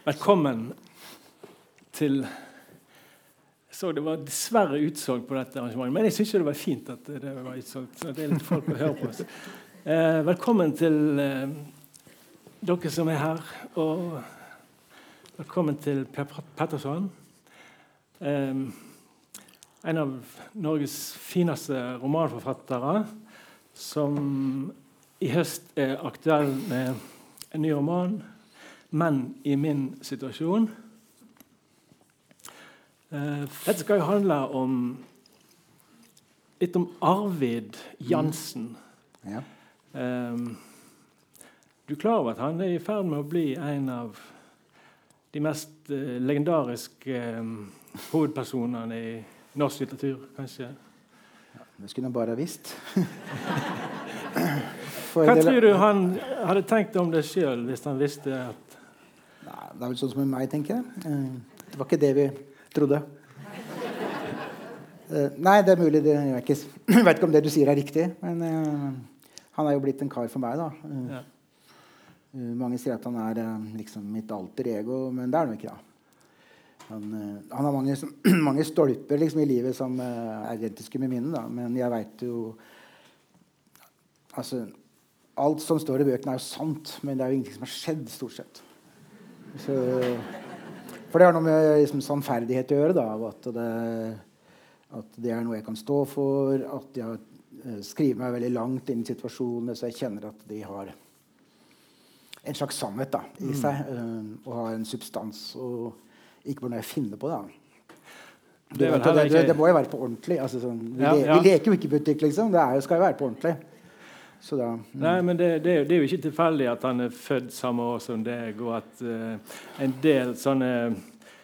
Velkommen til Jeg så det var dessverre utsolgt på dette arrangementet, men jeg syns det var fint at det var utsolgt. så det er litt folk å høre på oss. Eh, velkommen til eh, dere som er her, og velkommen til Per Petterson. Eh, en av Norges fineste romanforfattere, som i høst er aktuell med en ny roman men i min situasjon. Uh, dette skal jo handle om litt om Arvid Jansen. Mm. Ja. Um, du er klar over at han er i ferd med å bli en av de mest uh, legendariske um, hovedpersonene i norsk litteratur, kanskje? Ja, det skulle han bare ha visst. Hva tror du han hadde tenkt om det sjøl hvis han visste at det er vel sånn som med meg, tenker jeg. Eh, det var ikke det vi trodde. Eh, nei, det er mulig. Det, jeg, ikke, jeg vet ikke om det du sier, er riktig. Men uh, han er jo blitt en kar for meg, da. Ja. mange sier at han er liksom mitt alter ego, men det er han jo ikke. da. Han, han, har mange, mange stolper liksom, i livet som er identiske med mine. Da. Men jeg veit jo Altså, alt som står i bøkene, er jo sant, men det er jo ingenting som har skjedd, stort sett. Så, for det har noe med liksom, sannferdighet å gjøre. Da, at, det, at, det, er noe jeg kan stå for. At jeg uh, skriver meg veldig langt inn i situasjonene, så jeg kjenner at de har en slags sannhet da, i mm. seg. Uh, og har en substans. Og ikke bare noe jeg finner på. da. Det, det, det, det, må jo være på ordentlig. Altså, sånn, vi, ja, ja. vi, leker jo ikke butikk, liksom. Det er, skal jo være på ordentlig. Da, mm. Nei, men det, det, det, er jo ikke tilfeldig at han er født samme år som deg, og at uh, en del sånne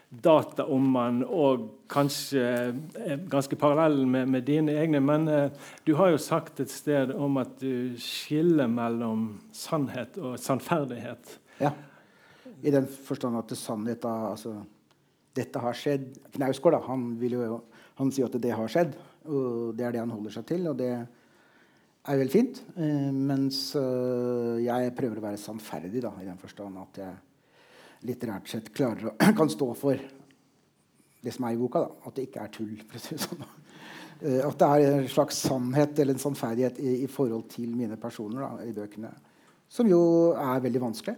data om han og kanskje er ganske parallell med, med, dine egne. Men uh, du har jo sagt et sted om at du skiller mellom sannhet og sannferdighet. Ja, i den forstand at sannhet da, altså, Dette har skjedd. Knausgård han, jo, han sier at det har skjedd, og det er det han holder seg til. og det er veldig fint. Uh, mens uh, jeg prøver å være sannferdig da, i den forstand at jeg litterært sett klarer å kan stå for det som er i boka. Da. At det ikke er tull. Sånn. Uh, at det er en slags sannhet eller en sannferdighet i, i forhold til mine personer da, i bøkene. Som jo er veldig vanskelig.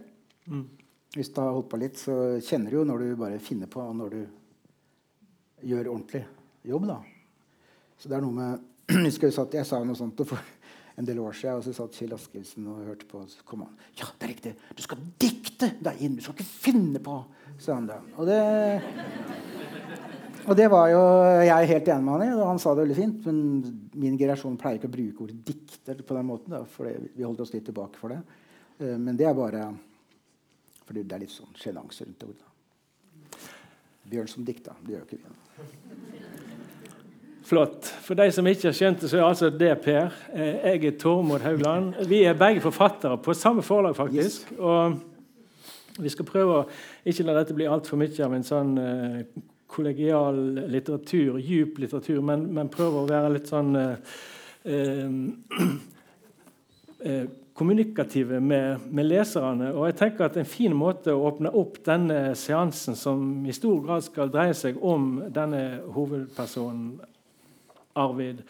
Mm. Hvis du har holdt på litt, så kjenner du jo når du bare finner på, og når du gjør ordentlig jobb. da. Så det er noe med Jeg jeg sa noe sånt for en del år siden, og så satt Kjell Askildsen og hørte på. Og så kom han. 'Ja, det er riktig. Du skal dikte deg inn. Du skal ikke finne på', sa han da. Og det, og det var jo jeg helt enig med han i, og han sa det veldig fint. Men min generasjon pleier ikke å bruke ordet 'dikter' på den måten, da, for vi holdt oss litt tilbake for det. Eh, men det er bare fordi det er litt sånn sjenanse rundt ordet. Bjørn som dikta. Det gjør jo ikke vi. Flott. For de som ikke har skjønt det, så er altså det Per. Eh, jeg er Tormod Haugland. Vi er begge forfattere på samme forlag, faktisk. Og vi skal prøve å ikke la dette bli altfor mye av en sånn uh, kollegial litteratur, djup litteratur, men, men, prøve å være litt sånn uh, uh, kommunikative med, med, leserne. Og jeg tenker at En fin måte å åpne opp denne seansen, som i stor grad skal dreie seg om denne hovedpersonen Arvid,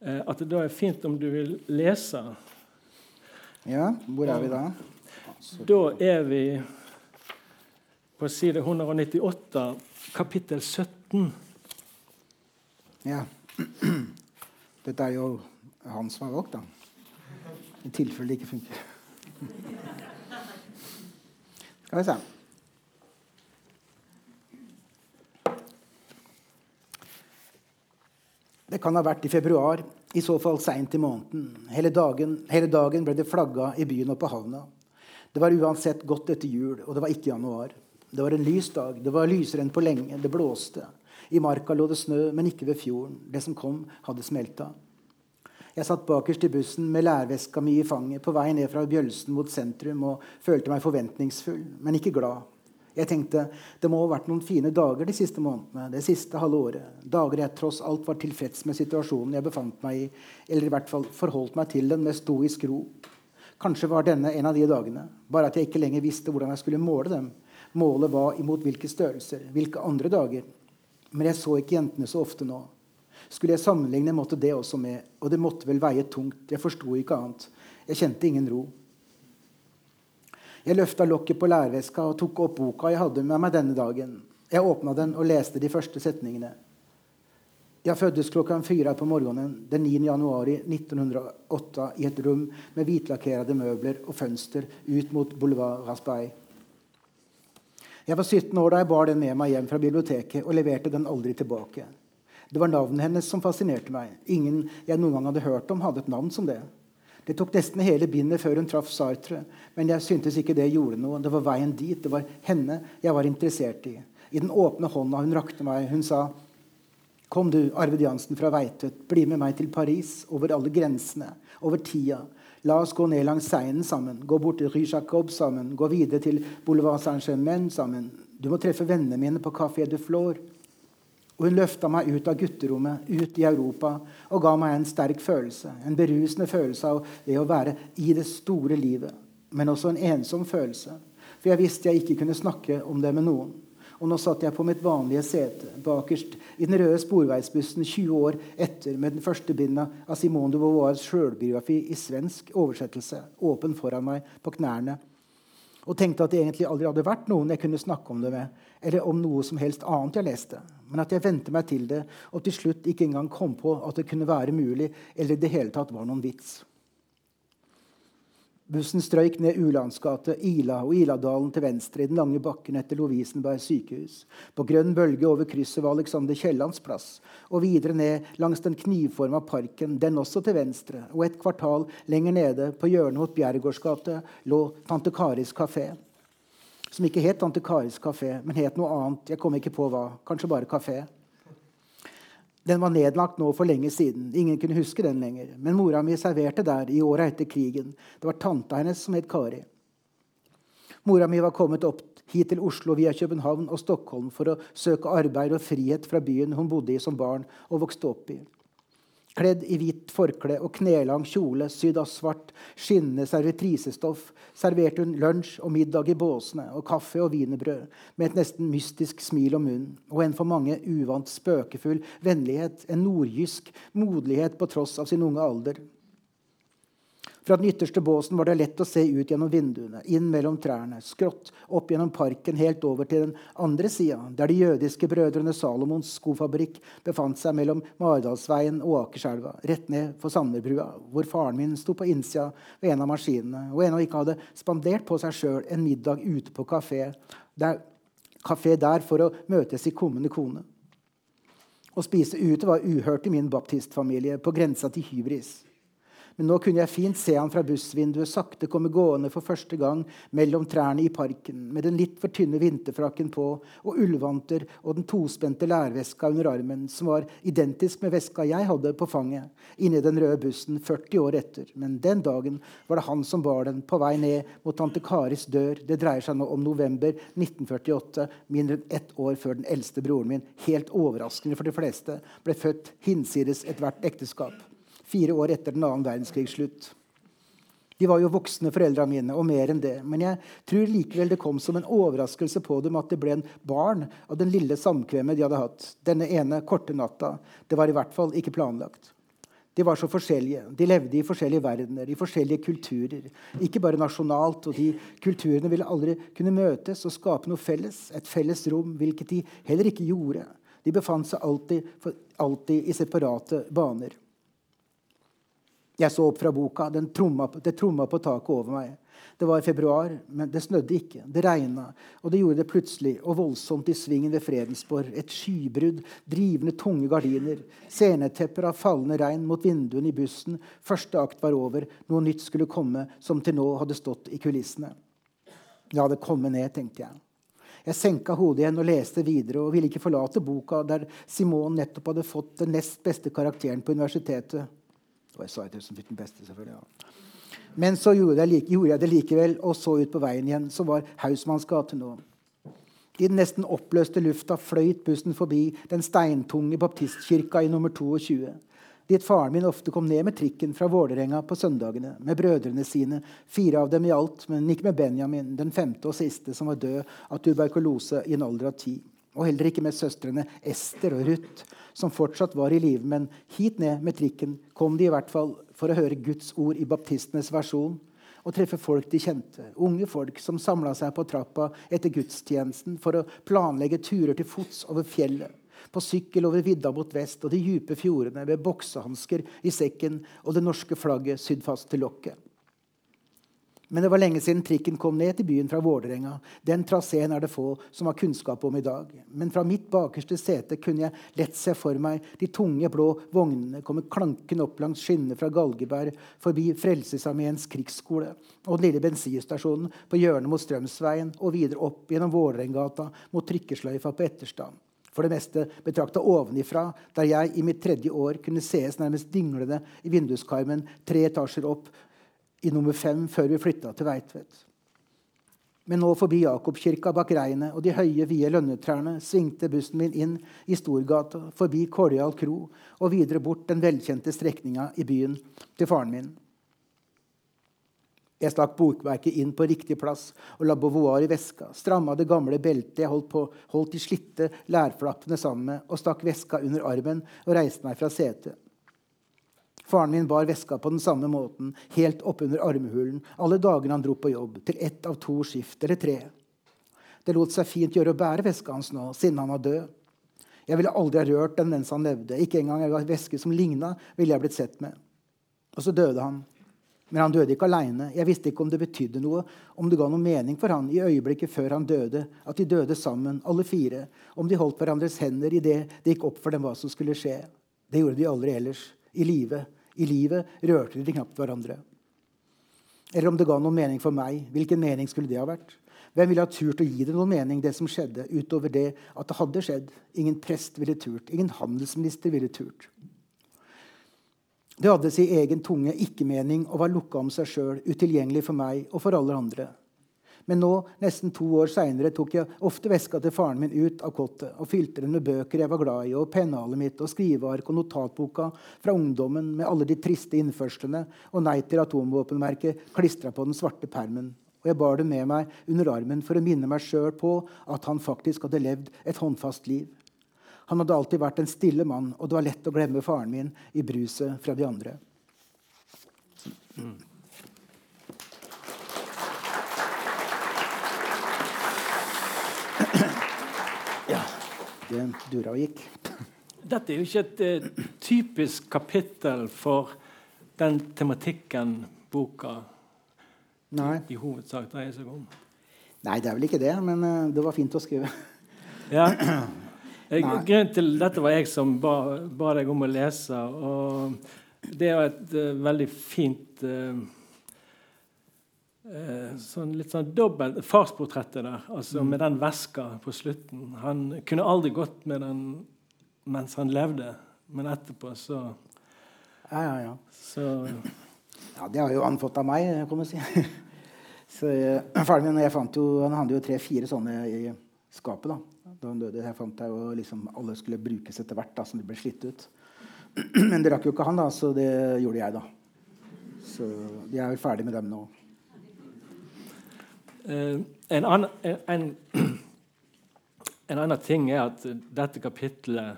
eh, at det da er fint om du vil lese. Ja, hvor er vi da? Da er vi på side 198, kapittel 17. Ja. Dette er jo han som har valgt, da. I tilfelle det ikke funker. Skal vi se. Det kan ha vært i februar, i så fall seint i måneden. Hele dagen, hele dagen ble det flagga i byen og på havna. Det var uansett godt etter jul, og det var ikke januar. Det var en lys dag. Det var lysere enn på lenge. Det blåste. I marka lå det snø, men ikke ved fjorden. Det som kom, hadde smelta. Jeg satt bakerst i bussen med lærveska mi i fanget på vei ned fra Bjølsen mot sentrum og følte meg forventningsfull, men ikke glad. Jeg tenkte det må ha vært noen fine dager de siste månedene, det siste halve året. Dager jeg tross alt var tilfreds med situasjonen jeg befant meg i, eller i hvert fall forholdt meg til den med stoisk ro. Kanskje var denne en av de dagene, bare at jeg ikke lenger visste hvordan jeg skulle måle dem. Målet var imot hvilke størrelser, hvilke andre dager. Men jeg så ikke jentene så ofte nå. Skulle jeg sammenligne, måtte det også med. Og det måtte vel veie tungt. Jeg forsto ikke annet. Jeg kjente ingen ro. Jeg løfta lokket på lærveska og tok opp boka jeg hadde med meg denne dagen. Jeg åpna den og leste de første setningene. Jeg fødtes klokka fire på morgenen den 9. januar 1908 i et rom med hvitlakkerte møbler og fønster ut mot Boulevard Raspail. Jeg var 17 år da jeg bar den med meg hjem fra biblioteket og leverte den aldri tilbake. Det var navnet hennes som fascinerte meg. Ingen jeg noen gang hadde hørt om, hadde et navn som det. Det tok nesten hele bindet før hun traff Sartre, men jeg syntes ikke det gjorde noe. Det var veien dit. Det var henne jeg var interessert i. I den åpne hånda hun rakte meg, hun sa Kom du, Arvid Jansen fra Veitvet, bli med meg til Paris, over alle grensene, over tida. La oss gå ned langs Seinen sammen, gå bort til Rue Jacob sammen, gå videre til Boulevard Saint-Germain sammen. Du må treffe vennene mine på Café de Flore. Og hun løfta meg ut av gutterommet, ut i Europa, og ga meg en sterk følelse. En berusende følelse av det å være i det store livet. Men også en ensom følelse. For jeg visste jeg ikke kunne snakke om det med noen. Og nå satt jeg på mitt vanlige sete bakerst i den røde sporveisbussen 20 år etter med den første binda av Simone de Beauvoirs sjølbiografi i svensk oversettelse åpen foran meg på knærne og tenkte at det egentlig aldri hadde vært noen jeg kunne snakke om det med, eller om noe som helst annet jeg leste, men at jeg vente meg til det, og til slutt ikke engang kom på at det kunne være mulig, eller i det hele tatt var noen vits. Bussen strøyk ned Ulandsgate, Ila og Iladalen til venstre i den lange bakken etter Lovisenberg sykehus. På grønn bølge over krysset var Alexander Kiellands plass. Og videre ned langs den knivforma parken, den også til venstre. Og et kvartal lenger nede, på hjørnet mot Bjerregårds gate, lå Tante Karis kafé. Som ikke het Tante Karis kafé, men het noe annet. Jeg kom ikke på hva. Kanskje bare kafé. Den var nedlagt nå for lenge siden. Ingen kunne huske den lenger. Men mora mi serverte der i åra etter krigen. Det var tanta hennes som het Kari. Mora mi var kommet opp hit til Oslo via København og Stockholm for å søke arbeid og frihet fra byen hun bodde i som barn og vokste opp i. Kledd i hvitt forkle og knelang kjole sydd av svart, skinnende servitrisestoff serverte hun lunsj og middag i båsene og kaffe og wienerbrød med et nesten mystisk smil om munnen og en for mange uvant spøkefull vennlighet, en nordjysk moderlighet på tross av sin unge alder. Fra den ytterste båsen var det lett å se ut gjennom vinduene, inn mellom trærne, skrått opp gjennom parken, helt over til den andre sida, der de jødiske brødrene Salomons skofabrikk befant seg mellom Maridalsveien og Akerselva, rett ned for Sanderbrua, hvor faren min sto på innsida ved en av maskinene og ennå ikke hadde spandert på seg sjøl en middag ute på kafé der, kafé der for å møte sin kommende kone. Å spise ute var uhørt i min baptistfamilie, på grensa til hybris. Men nå kunne jeg fint se han fra bussvinduet sakte komme gående for første gang mellom trærne i parken, med den litt for tynne vinterfrakken på og ullvanter og den tospente lærveska under armen, som var identisk med veska jeg hadde på fanget inni den røde bussen 40 år etter. Men den dagen var det han som bar den, på vei ned mot tante Karis dør. Det dreier seg nå om november 1948, mindre enn ett år før den eldste broren min, helt overraskende for de fleste, ble født hinsides ethvert ekteskap fire år etter den annen verdenskrigs slutt. De var jo voksne, foreldra mine, og mer enn det. Men jeg tror likevel det kom som en overraskelse på dem at det ble en barn av den lille samkvemmet de hadde hatt denne ene korte natta. Det var i hvert fall ikke planlagt. De var så forskjellige. De levde i forskjellige verdener, i forskjellige kulturer. Ikke bare nasjonalt, og de kulturene ville aldri kunne møtes og skape noe felles. Et felles rom, hvilket de heller ikke gjorde. De befant seg alltid, alltid i separate baner. Jeg så opp fra boka. Tromma, det tromma på taket over meg. Det var i februar, men det snødde ikke. Det regna, og det gjorde det plutselig og voldsomt i svingen ved Fredensborg. Et skybrudd, drivende tunge gardiner, scenetepper av fallende regn mot vinduene i bussen. Første akt var over. Noe nytt skulle komme, som til nå hadde stått i kulissene. La det komme ned, tenkte jeg. Jeg senka hodet igjen og leste videre og ville ikke forlate boka der Simon nettopp hadde fått den nest beste karakteren på universitetet. Og jeg som fikk den beste, selvfølgelig. Ja. Men så gjorde jeg, gjorde jeg, det likevel og så ut på veien igjen, som var Hausmanns gate nå. I den nesten oppløste lufta fløyt bussen forbi den steintunge baptistkirka i nummer 22. dit faren min ofte kom ned med trikken fra Vålerenga på søndagene med brødrene sine, fire av dem i alt, men ikke med Benjamin, den femte og siste, som var død av tuberkulose i en alder av ti. Og heller ikke med søstrene Ester og Ruth, som fortsatt var i live. Men hit ned med trikken kom de i hvert fall for å høre Guds ord i baptistenes versjon og treffe folk de kjente. Unge folk som samla seg på trappa etter gudstjenesten for å planlegge turer til fots over fjellet på sykkel over vidda mot vest og de dype fjordene med boksehansker i sekken og det norske flagget sydd fast til lokket. Men det var lenge siden trikken kom ned til byen fra Vålerenga. Den traseen er det få som har kunnskap om i dag. Men fra mitt bakerste sete kunne jeg lett se for meg de tunge, blå vognene komme klankende opp langs skinnene fra Galgeberg, forbi Frelsesarmeens krigsskole og den lille bensinstasjonen på hjørnet mot Strømsveien og videre opp gjennom Vålerengata mot trikkesløyfa på Etterstad for det meste betrakta ovenifra, der jeg i mitt tredje år kunne sees nærmest dinglende i vinduskarmen tre etasjer opp i nummer fem før vi flytta til Veitvet. Men nå forbi Jakobkirka bak regnet og de høye, vide lønnetrærne svingte bussen min inn i Storgata, forbi Kåljal kro og videre bort den velkjente strekninga i byen til faren min. Jeg stakk bokverket inn på riktig plass og la Beauvoir i veska. Stramma det gamle beltet jeg holdt, på, holdt de slitte lærflappene sammen med, og stakk veska under armen og reiste meg fra setet. Faren min bar veska på den samme måten, helt oppunder armhulen, alle dagene han dro på jobb, til ett av to skift eller tre. Det lot seg fint gjøre å bære veska hans nå, siden han var død. Jeg ville aldri ha rørt den mens han levde. Ikke engang en veske som ligna, ville jeg blitt sett med. Og så døde han. Men han døde ikke aleine. Jeg visste ikke om det betydde noe, om det ga noe mening for han i øyeblikket før han døde, at de døde sammen, alle fire, om de holdt hverandres hender idet det gikk opp for dem hva som skulle skje. Det gjorde de aldri ellers. I livet. I livet rørte de knapt hverandre. Eller om det ga noen mening for meg. Hvilken mening skulle det ha vært? Hvem ville ha turt å gi det noen mening, det som skjedde, utover det at det hadde skjedd? Ingen prest ville turt. Ingen handelsminister ville turt. Det hadde sin egen tunge ikke-mening og var lukka om seg sjøl, utilgjengelig for meg og for alle andre. Men nå, nesten to år seinere, tok jeg ofte veska til faren min ut av kottet og fylte den med bøker jeg var glad i, og pennalet mitt og skriveark og notatboka fra ungdommen med alle de triste innførslene og Nei til atomvåpenmerket klistra på den svarte permen. Og jeg bar det med meg under armen for å minne meg sjøl på at han faktisk hadde levd et håndfast liv. Han hadde alltid vært en stille mann, og det var lett å glemme faren min i bruset fra de andre. Ja, det dura og gikk. Dette er jo ikke et uh, typisk kapittel for den tematikken boka Nei. i hovedsak dreier seg om. Nei, det er vel ikke det, men uh, det var fint å skrive. Ja. Grunnen til dette var jeg som ba, ba, deg om å lese. og Det er et uh, veldig fint uh, uh, sånn Litt sånn dobbelt farsportrettet der, altså mm. med den veska på slutten. Han kunne aldri gått med den mens han levde, men etterpå så Ja, ja, ja. Så, ja det har jo han fått av meg, kan man si. så Faren min jeg fant jo, han hadde jo tre-fire sånne i skapet. da da han døde. Jeg fant jeg, jo liksom alle skulle brukes etter hvert, da, så de ble slitt ut. Men det rakk jo ikke han, da, så det gjorde jeg, da. Så jeg er jo ferdig med dem nå. Uh, en, annen, en, en, annen, ting er at dette kapitlet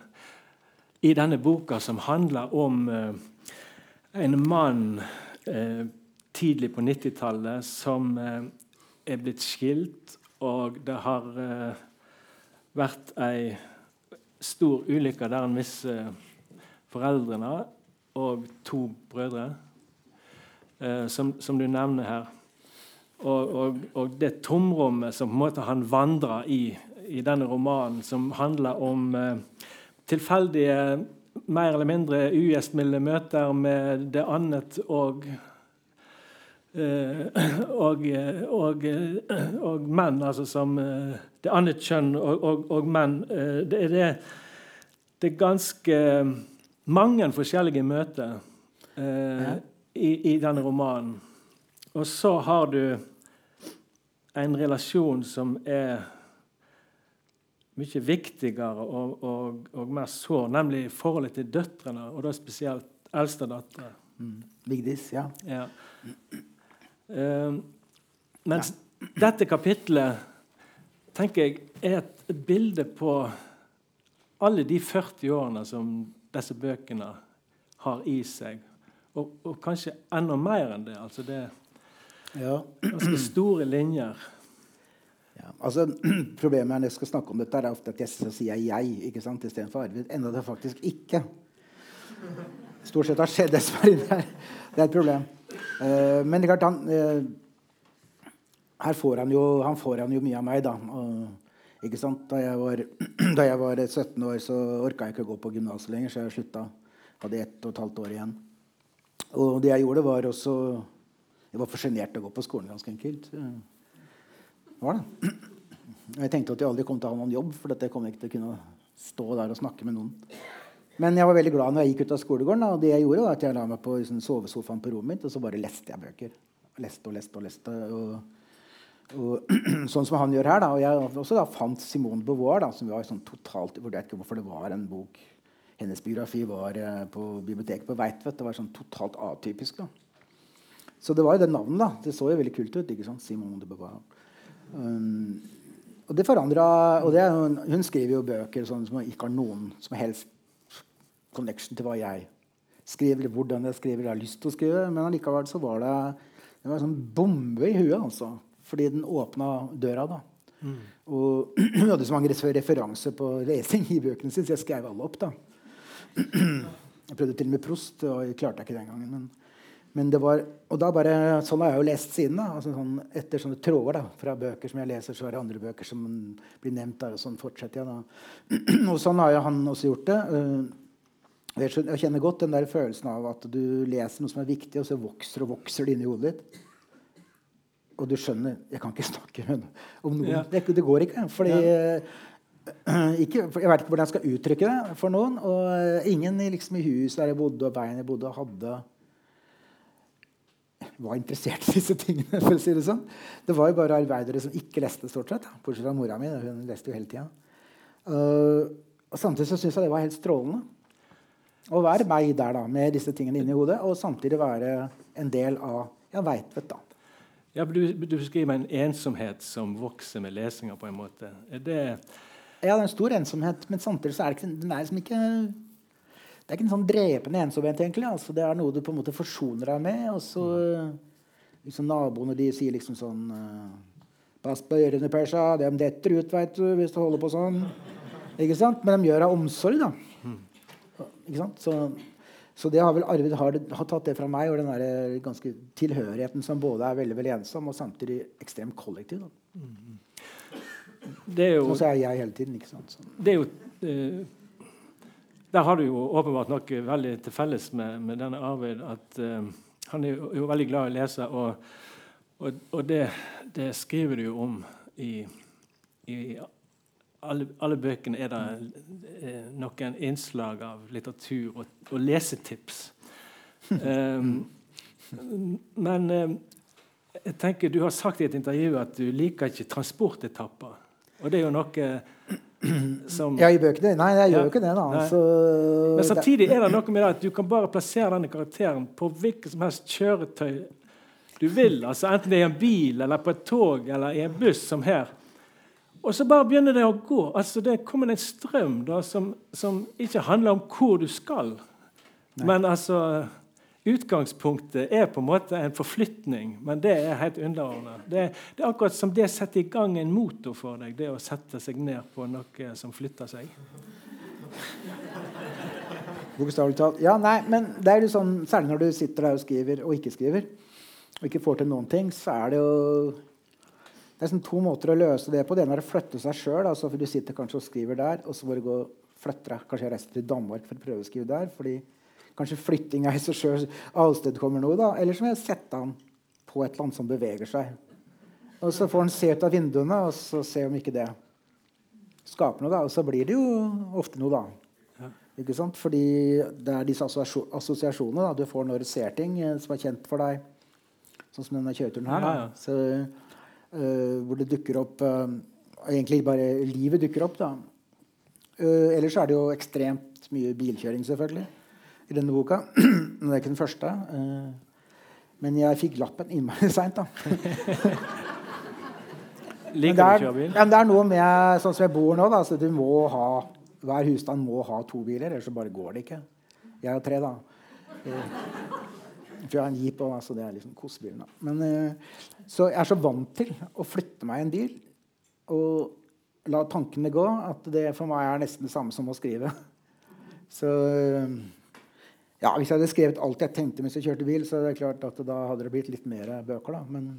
i denne boka, som handler om en mann tidlig på 90-tallet som er blitt skilt, og det har vært ei stor ulykke der han mister foreldrene og to brødre, eh, som, som, du nevner her. Og, og, og, det tomrommet som på en måte han vandrer i i denne romanen, som handler om eh, tilfeldige, mer eller mindre ugjestmilde møter med det annet og Eh, og, og, og, menn, altså som eh, det annet kjønn og, menn. Det er, det, det er ganske mange forskjellige møter eh, i, i, denne romanen. Og så har du en relasjon som er mye viktigere og, og, og mer sår, nemlig forholdet til døtrene, og da spesielt eldste datter. Mm. Vigdis, ja. Ja. Uh, mens dette kapitlet tenker jeg er et bilde på alle de 40 årene som disse bøkene har i seg. Og, og kanskje enda mer enn det. Altså det ja. ganske store linjer. Ja, altså, problemet når jeg skal snakke om dette, er ofte at jeg sier jeg 'jeg' ikke sant, istedenfor Arvid. Enda det faktisk ikke stort sett har skjedd, dessverre. Det er et problem. Uh, men det er klart, han uh, her får han, jo, han får han jo mye av meg, da. Og, ikke sant? Da jeg, var, da jeg var 17 år, så orka jeg ikke å gå på gymnaset lenger, så jeg slutta. Hadde ett og et halvt år igjen. Og det jeg gjorde, var også Jeg var for sjenert til å gå på skolen, ganske enkelt. Det var det. Jeg tenkte at jeg aldri kom til å ha noen jobb, for dette kom jeg ikke til å kunne stå der og snakke med noen. Men jeg var veldig glad når jeg gikk ut av skolegården. Og det jeg gjorde var at jeg la meg på liksom, sovesofaen på rommet mitt og så bare leste jeg bøker. Leste og leste og leste. Og, og, sånn som han gjør her. Da. Og jeg også da fant Simone Beauvoir, da, som var sånn totalt vurderte ikke hvorfor det var en bok hennes biografi var eh, på biblioteket på Veitvet. Det var sånn totalt atypisk. da. Så det var jo det navnet. da. Det så jo veldig kult ut. ikke sant? Simone de Beauvoir. Um, og det forandra og det, hun, hun, skriver jo bøker sånn, som ikke har noen som helst connection til hva jeg skriver, hvordan jeg skriver, jeg har lyst til å skrive. Men allikevel så var det det var en sånn bombe i huet. altså. Fordi den åpna døra. da. Mm. Og hun hadde så mange referanser på lesing i bøkene sine, så jeg skrev alle opp. da. Jeg prøvde til og med prost, og jeg klarte ikke den gangen. Men, men det var, og da bare, Sånn har jeg jo lest siden. da, altså sånn, Etter sånne tråder da, fra bøker som jeg leser, så er det andre bøker som blir nevnt der. Og sånn fortsetter jeg da. og sånn har jo han også gjort det. Eh, jeg kjenner godt den der følelsen av at du leser noe som er viktig, og så vokser og vokser det inni hodet ditt. Og du skjønner Jeg kan ikke snakke om noen. Ja. Det, det, går ikke. fordi ja. ikke, jeg vet ikke hvordan jeg skal uttrykke det for noen. Og eh, ingen liksom, i huset der jeg bodde, og veien jeg bodde, hadde var interessert i disse tingene. for å si Det sånn. Det var jo bare arbeidere som ikke leste, stort sett. Bortsett fra mora mi. Hun leste jo hele tida. Uh, og samtidig så syns jeg det var helt strålende å være meg der da, med disse tingene inni hodet, og samtidig være en del av ja, Veitvet. da. Ja, du, du beskriver en ensomhet som vokser med lesinga. på en måte. Er det ja, det er en stor ensomhet, men samtidig så er det ikke, den er liksom ikke det er ikke en sånn drepende ensomhet. egentlig. Altså, det er noe du på en måte forsoner deg med. og så liksom Naboene de sier liksom sånn uh, Pass på ørene, Persa. De detter ut vet du, hvis du holder på sånn. Ikke sant? Men de gjør av omsorg, da. Ikke sant? Så, så det har vel Arvid har, har, tatt det fra meg, og den der eh, ganske tilhørigheten som både er veldig veldig ensom og samtidig ekstremt kollektiv. Mm det er jo, Sånn er jeg hele tiden. ikke sant? Så. Det er jo, eh, der har du jo åpenbart noe veldig til felles med, med denne Arvid. at uh, Han er jo, veldig glad i å lese, og, og, og det, det, skriver du jo om i, i alle, alle, bøkene er det eh, noen innslag av litteratur og, og lesetips. um, men um, jeg tenker Du har sagt i et intervju at du liker ikke transportetapper. Og det er jo noe som Ja, i bøkene? Nei, jeg gjør jo ikke det. da. Altså, Men samtidig er det noe med det at du kan bare plassere denne karakteren på hvilket som helst kjøretøy du vil. altså Enten det er i en bil, eller på et tog eller i en buss, som her. Og så bare begynner det å gå. altså Det kommer en strøm da, som, som ikke handler om hvor du skal, Nei. men altså Utgangspunktet er på en måte en forflytning, men det er helt underordna. Det, det, er akkurat som det setter i gang en motor for deg, det å sette seg ned på noe som flytter seg. Bokstavelig talt. Ja, nei, men det er jo sånn, Særlig når du sitter der og skriver og ikke skriver, og ikke får til noen ting, så er det jo det er sånn to måter å løse det på. Det ene er å flytte seg sjøl. Altså, for du sitter kanskje og skriver der, og så må du gå og flytte deg. Kanskje reise til Danmark for å prøve å skrive der. fordi Kanskje flyttinga i seg sjøl avstedkommer noe. da, Eller så må jeg sette han på et eller annet som beveger seg. Og Så får han se ut av vinduene og så se om ikke det skaper noe. da, Og så blir det jo ofte noe, da. Ja. Ikke sant? Fordi det er disse assosiasjonene da, du får når du ser ting eh, som er kjent for deg. Sånn som denne kjøreturen her. da. Så, uh, hvor det dukker opp uh, Egentlig bare livet dukker opp. da. Uh, ellers er det jo ekstremt mye bilkjøring, selvfølgelig i denne boka. Men det er ikke den første. men jeg fikk lappen innmari seint, da. men, du er? Ja, det er noe med sånn som jeg bor nå. Da, så du må ha, Hver husstand må ha to biler, ellers så bare går det ikke. Jeg har tre, da. For jeg har en jeep òg, så det er liksom kosebilen. Men, så jeg er så vant til å flytte meg i en bil og la tankene gå at det for meg er nesten det samme som å skrive. Så ja, Hvis jeg hadde skrevet alt jeg tenkte mens jeg kjørte bil, så er det klart at da hadde det blitt litt mer bøker. da, men...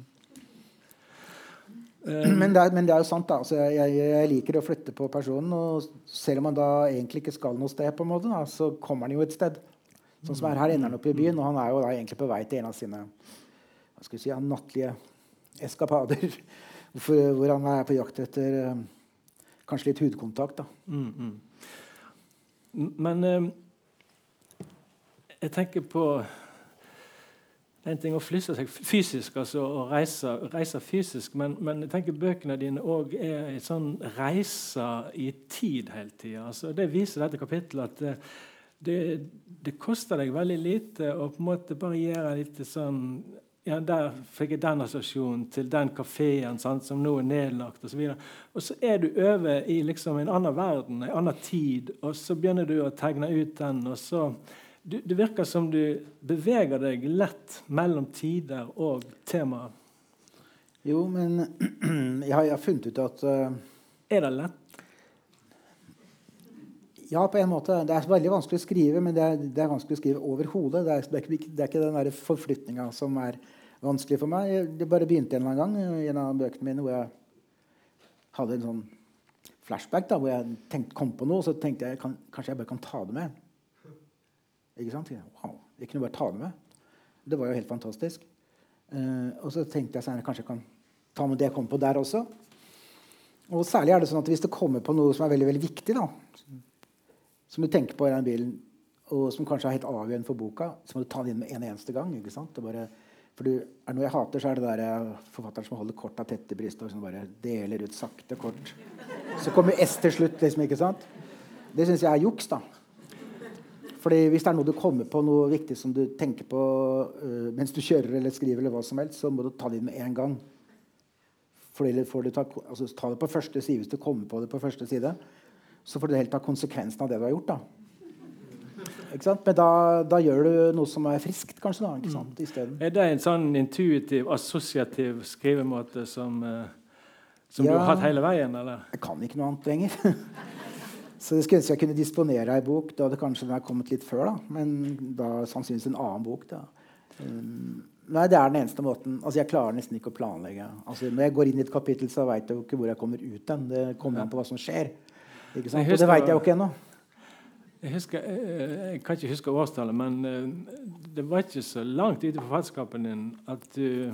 um, Men det, er, men det, er, jo sant. da, altså, jeg, jeg, liker å flytte på personen. og Selv om man da egentlig ikke skal noe sted, på en måte, da, så kommer han jo et sted. Sånn som er Her ender han oppe i byen, og han er jo da egentlig på vei til en av sine hva skal vi si, nattlige eskapader. Hvor, hvor, han er på jakt etter um, kanskje litt hudkontakt. da. Mm, mm. Men um, jeg tenker på en ting å flytte seg fysisk, altså å reise, reise fysisk, men, men, jeg tenker bøkene dine òg er en sånn reise i tid hele tida. Altså, det viser dette kapittelet at det, det, koster deg veldig lite å på en måte bare gjøre litt sånn ja, Der fikk jeg den assosiasjonen til den kafeen som nå er nedlagt. Og, så og så er du over i liksom en annen verden, en annen tid, og så begynner du å tegne ut den. og så du, Det virker som du beveger deg lett mellom tider og temaer. Jo, men jeg har, jeg har funnet ut at uh, Er det lett? Ja, på en måte. Det er veldig vanskelig å skrive, men det er, det er vanskelig å skrive over hodet. Det, det, det, er ikke den der forflytninga som er vanskelig for meg. Det bare begynte en eller annen gang i en av bøkene mine hvor jeg hadde en sånn flashback da, hvor jeg tenkte, kom på noe, og så tenkte jeg kan, kanskje jeg bare kan ta det med. Ikke sant? Wow, jeg kunne bare ta det med. Det var jo helt fantastisk. Uh, og så tenkte jeg senere kanskje jeg kan ta med det jeg kom på der også. Og særlig er det sånn at hvis det kommer på noe som er veldig, veldig viktig, da, som du tenker på i den bilen, og som kanskje er helt avgjørende for boka, så må du ta det inn med en eneste gang. ikke sant? Bare, for du, er noe jeg hater, så er det der eh, forfatteren som holder korta tett i brystet og som bare deler ut sakte kort. Så kommer S til slutt, liksom. ikke sant? Det syns jeg er juks, da. Fordi Hvis det er noe du kommer på noe viktig som du tenker på uh, mens du kjører eller skriver, eller hva som helst, så må du ta det inn med en gang. Fordi får du ta, altså, ta det på første side hvis du kommer på det på første side. Så får du helt ta konsekvensen av det du har gjort. da. Men da, da, gjør du noe som er friskt, kanskje. da, ikke sant, mm. Er det en sånn intuitiv, assosiativ skrivemåte som, uh, som ja, du har hatt hele veien? eller? Jeg kan ikke noe annet lenger. Så det skulle ønske jeg kunne disponere ei bok. Da hadde kanskje den kommet litt før, da. men da sannsynligvis en annen bok. da. Um, nei, det er den eneste måten. Altså, Jeg klarer nesten ikke å planlegge. Altså, når jeg går inn i et kapittel, så veit jeg jo ikke hvor jeg kommer ut hen. Det kommer an på hva som skjer. Ikke sant? Husker, Og det veit jeg jo ikke ennå. Jeg, husker, eh, jeg, kan ikke huske årstallet, men eh, det var ikke så langt ute i forfatterskapen din at du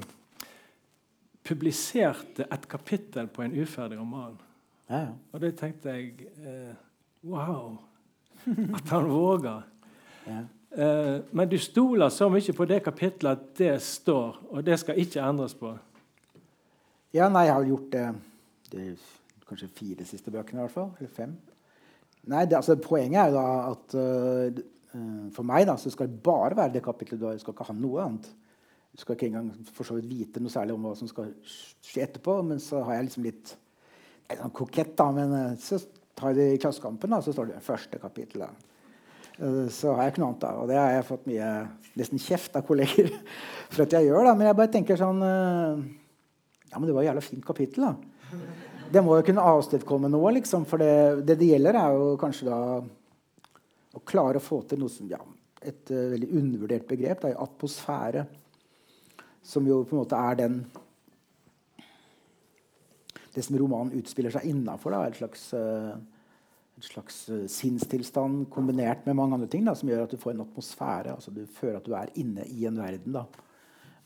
publiserte et kapittel på en uferdig roman. Ja, ja. Og det tenkte jeg eh, Wow! At han våger. Ja. Eh, men du stoler så mye på det kapitlet at det står, og det skal ikke endres på? Ja, nei, jeg har gjort det, det kanskje fire siste bøkene, i hvert fall. Eller fem. Nei, det, altså, Poenget er jo da at uh, for meg da, så skal det bare være det kapitlet. Du skal ikke ha noe annet. Du skal ikke engang for så vidt vite noe særlig om hva som skal skje etterpå. Men så har jeg liksom litt jeg er sånn kokett, da, men så tar det i Klassekampen, så står det første kapittel. Uh, så har jeg ikke noe annet. da, Og det har jeg fått mye nesten kjeft av kolleger for at jeg gjør. da, Men jeg bare tenker sånn uh, Ja, men det var et jævla fint kapittel, da. Det må jo kunne avstedkomme noe, liksom. For det, det, det gjelder, er jo kanskje da å klare å få til noe som ja, Et uh, veldig undervurdert begrep. Da, atmosfære. Som jo på en måte er den det som romanen utspiller seg innafor, er et slags, en slags uh, sinnstilstand kombinert med mange andre ting da, som gjør at du får en atmosfære. altså Du føler at du er inne i en verden. da.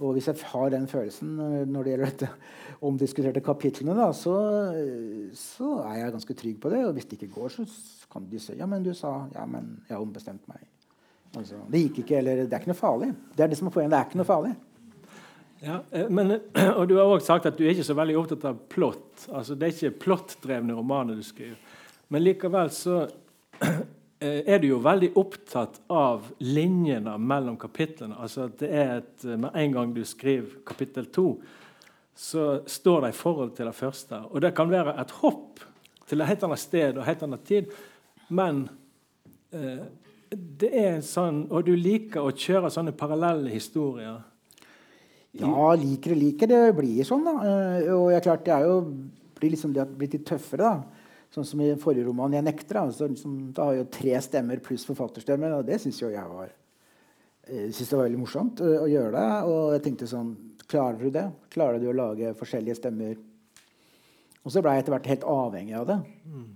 Og hvis jeg har den følelsen uh, når det gjelder dette omdiskuterte kapitlene, da, så, så, er jeg ganske trygg på det. Og hvis det ikke går, så kan de si ja, men du sa ja, men jeg har ombestemt meg. Altså, det gikk ikke, eller det er ikke noe farlig. Det er det som er poenget. Det er ikke noe farlig. Ja, eh, men, og Du har også sagt at du er ikke så veldig opptatt av plott. Altså, det er ikke plottdrevne romaner du skriver. Men likevel så eh, er du jo veldig opptatt av linjene mellom kapitlene. Altså at det er et, Med en gang du skriver kapittel to, så står det i forhold til det første. Og det kan være et hopp til et helt annet sted og helt annet tid. Men eh, det er en sånn Og du liker å kjøre sånne parallelle historier. Ja, liker og liker. Det blir sånn, da. Eh, og jeg klart, det er jo blir liksom det blitt litt tøffere, da. Sånn som i forrige roman 'Jeg nekter'. Da, så liksom, da har jo tre stemmer pluss forfatterstemmer, og det syns jo jeg var jeg eh, synes det var veldig morsomt uh, å gjøre det. Og jeg tenkte sånn Klarer du det? Klarer du å lage forskjellige stemmer? Og så ble jeg etter hvert helt avhengig av det. Mm.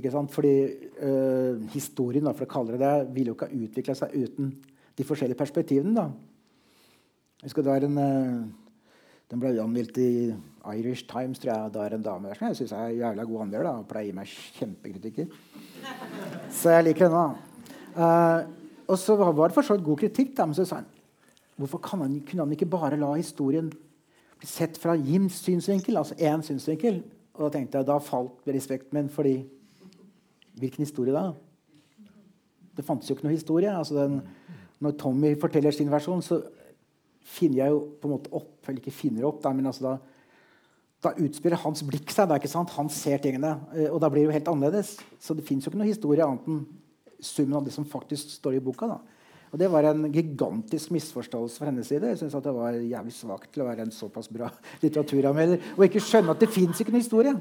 Ikke sant? Fordi øh, historien, da, for å kalle det det, ville jo ikke ha utvikla seg uten de forskjellige perspektivene. da. Husker det var en, uh, Den ble anmeldt i Irish Times. tror jeg, Da er en dame der som jeg syns er jævla god anmelder. da, pleier å gi meg kjempekritikker. Så jeg liker henne. Uh, og så var det for så vidt god kritikk. Da, men så sa han hvorfor han, kunne han ikke bare la historien bli sett fra Jims synsvinkel? Altså én synsvinkel. Og da tenkte jeg, da falt respekten min fordi Hvilken historie da? Det fantes jo ikke noe historie. Altså den, når Tommy forteller sin versjon, så finner jeg jo på en måte opp Eller ikke finner opp, men altså da, da utspiller hans blikk seg. Da, ikke sant? Han ser tingene. Eh, og da blir det jo helt annerledes. Så det fins jo ikke noe historie annet enn summen av det som faktisk står i boka. da. Og Det var en gigantisk misforståelse fra hennes side. Jeg synes at Det var jævlig svakt til å være en såpass bra litteraturanmelder og ikke skjønne at det fins ikke noe historie.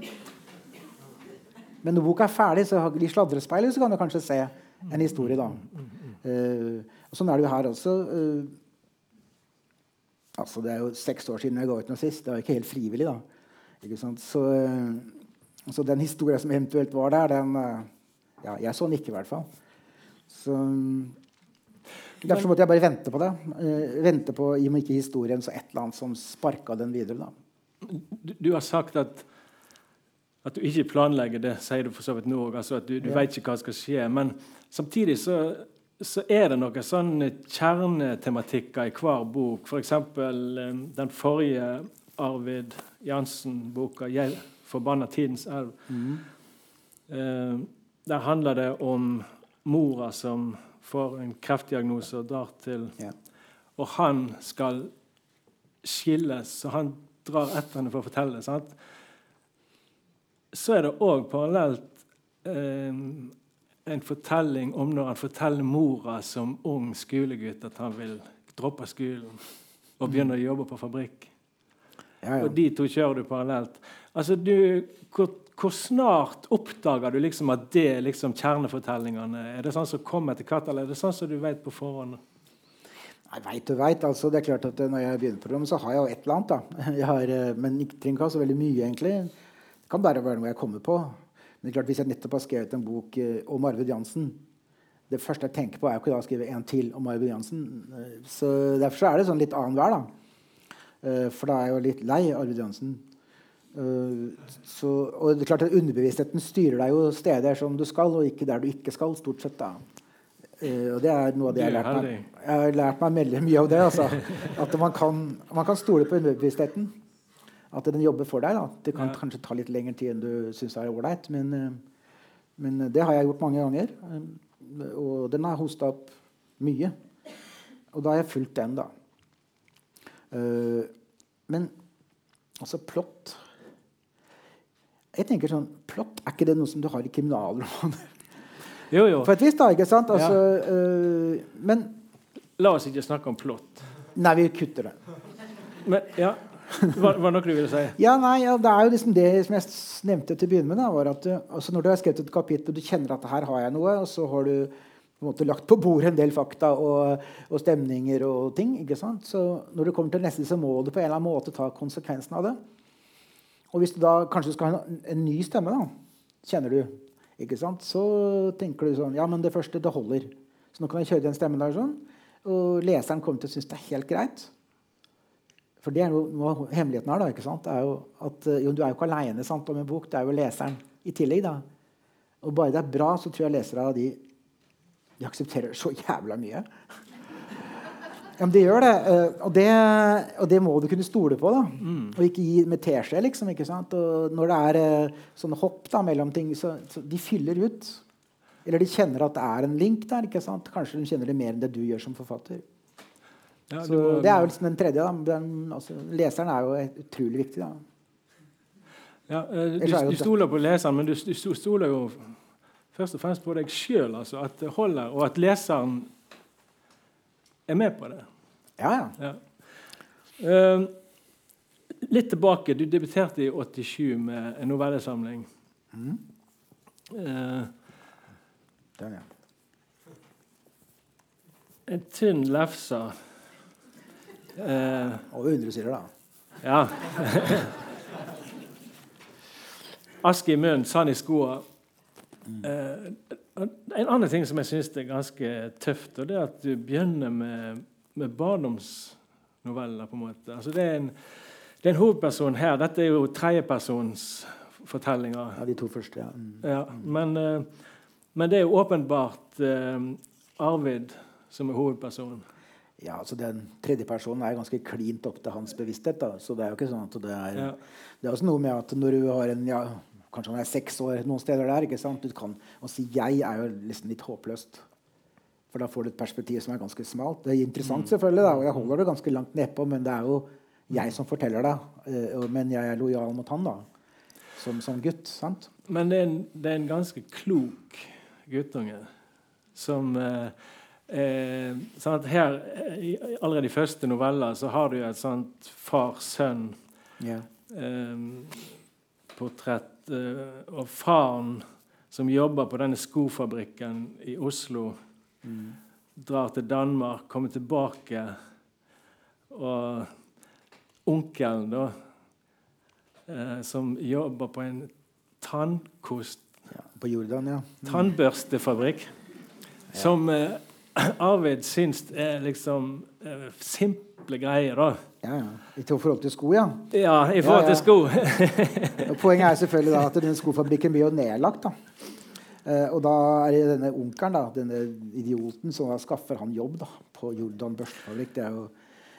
Men når boka er ferdig, så i sladrespeilet så kan du kanskje se en historie. da. Uh, og Sånn er det jo her også. Uh, altså Det er jo seks år siden jeg ga ut noe sist. Det var ikke helt frivillig. da. Ikke sant? Så, uh, så den historien som eventuelt var der, den ja, Jeg så den ikke, i hvert fall. Så Derfor måtte jeg bare vente på det. vente på, i og med ikke historien, så et eller annet som sparka den videre. da. Du, du har sagt at at du ikke planlegger det, sier du for så vidt nå òg. Altså at du, du ja. vet ikke hva som skal skje. Men samtidig så, så er det noen sånne kjernetematikker i hver bok. F.eks. For eh, den forrige Arvid Jansen-boka 'Jeg forbanna tidens elv'. Mm. Eh, der handler det om mora som får en kreftdiagnose og drar til yeah. Og han skal skilles, så han drar etter henne for å fortelle sant? så er det òg parallelt eh, en fortelling om når han forteller mora som ung skolegutt at han vil droppe skolen og begynne å jobbe på fabrikk. Ja, ja. Og de to kjører du parallelt. Altså, du, hvor, hvor, snart oppdager du liksom at det er liksom kjernefortellingene? Er det sånn som kommer etter hvert, eller er det sånn som du vet på forhånd? Jeg veit og veit. Altså, det er klart at Når jeg begynner programmet, så har jeg jo et eller annet. da. Jeg har, eh, men ikke trenger ikke ha så veldig mye, egentlig Det kan bare være noe jeg kommer på. Men det er klart, hvis jeg nettopp har skrevet en bok eh, om Arvid Jansen Det første jeg tenker på, er jo ikke da å skrive en til om Arvid Jansen. Eh, så Derfor så er det sånn litt annenhver. Eh, for da er jeg jo litt lei Arvid Jansen. Så, og det er klart at Underbevisstheten styrer deg jo steder som du skal, og ikke der du ikke skal. stort sett da. og det er noe av det jeg har lært meg. Jeg har lært meg veldig mye av det. Altså. At man kan, man kan stole på underbevisstheten at den jobber for deg. Da. Det kan ja. kanskje ta litt lengre tid enn du syns er ålreit, men, eh, men, det har jeg gjort mange ganger. Eh, og den har hosta opp mye. Og da har jeg fulgt den, da. Men altså plott Jeg tenker sånn Plott, er ikke det noe som du har i kriminalromaner? Jo, jo. For et vis, da. ikke sant? Altså, ja. men La oss ikke snakke om plott. Nei, vi kutter det. Men, ja, var, var det du ville si? Ja, nei, ja, Det er jo liksom det som jeg nevnte til å begynne med. Da, var at du, altså Når du har skrevet et kapittel og du kjenner at her har jeg noe, og så har du på en måte lagt på bordet en del fakta og, og stemninger og ting. ikke sant? Så når du kommer til neste, så må du på en eller annen måte ta konsekvensen av det. Og hvis du da kanskje skal ha en, en ny stemme, da, kjenner du, ikke sant? så tenker du sånn Ja, men det første, det holder. Så nå kan jeg kjøre den stemmen der sånn. Og leseren kommer til å synes det er helt greit. For det er jo noe hemmeligheten her. da, ikke sant? Det er jo at, eh, jo, Du er jo ikke aleine om en bok. Det er jo leseren i tillegg. da. Og bare det er bra, så tror jeg lesere av de, de aksepterer så jævla mye. Ja, men de gjør det. Eh, og, det. og det må du kunne stole på. da. Mm. Og ikke gi med teskje. liksom, ikke sant? Og når det er eh, sånne hopp da, mellom ting, så, så de fyller ut. Eller de kjenner at det er en link der. ikke sant? Kanskje de kjenner det mer enn det du gjør som forfatter. Ja, Så må- Det er jo liksom den tredje. Den, altså, leseren er jo utrolig viktig. da. Ja, eh, du, du stoler på leseren, men du, du stoler jo først og fremst på deg sjøl. Altså, at det holder, og at leseren er med på det. Ja, ja. Ja. Uh, litt tilbake. Du debuterte i 87 med en novellesamling. Mm. Uh, Den, ja. en tynn lefse. Eh, Over 100 sider, da. ja. Aske i munnen, sand i skoa. Eh, en annen ting som jeg syns er ganske tøft, og det er at du begynner med, med barndomsnoveller. på en måte. Altså det, er en, det er en hovedperson her. Dette er jo tredjepersonsfortellinger. Ja, De to første. ja. Mm. Ja, men, eh, men det er jo åpenbart eh, Arvid som er hovedpersonen. Ja, altså Den tredje personen er ganske klint opp til hans bevissthet. da, så det er jo ikke sånn at det er Ja. Det er også noe med at når du har en ja, Kanskje han er seks år noen steder der. ikke sant, du kan, Å si 'jeg' er jo liksom litt håpløst. For da får du et perspektiv som er ganske smalt. Det er interessant, selvfølgelig, da, og jeg holder det ganske langt nedpå, men det er jo jeg som forteller det. eh, Men jeg er lojal mot han, da. Som, som gutt. sant? Men det er, en, det er en ganske klok guttunge som eh, eh, sånn her, eh, Allerede i første novelle så har du et sånt far-sønn-portrett. Yeah. eh, og faren som jobber på denne skofabrikken i Oslo, Mm. drar til Danmark, kommer tilbake, og onkelen, da, eh, som jobber på en tannkost ja. På Jordan, ja. tannbørstefabrikk, som eh, Arvid syns er liksom eh, simple greier, da. ja, ja. I forhold til sko, ja. Ja, i forhold Ja, ja. til sko. Poenget er selvfølgelig da at denne skofabrikken blir jo nedlagt. da. Eh, og da er det denne onkelen, da, denne idioten, som skaffer han jobb da, på Jordan børstefabrikk. Det er jo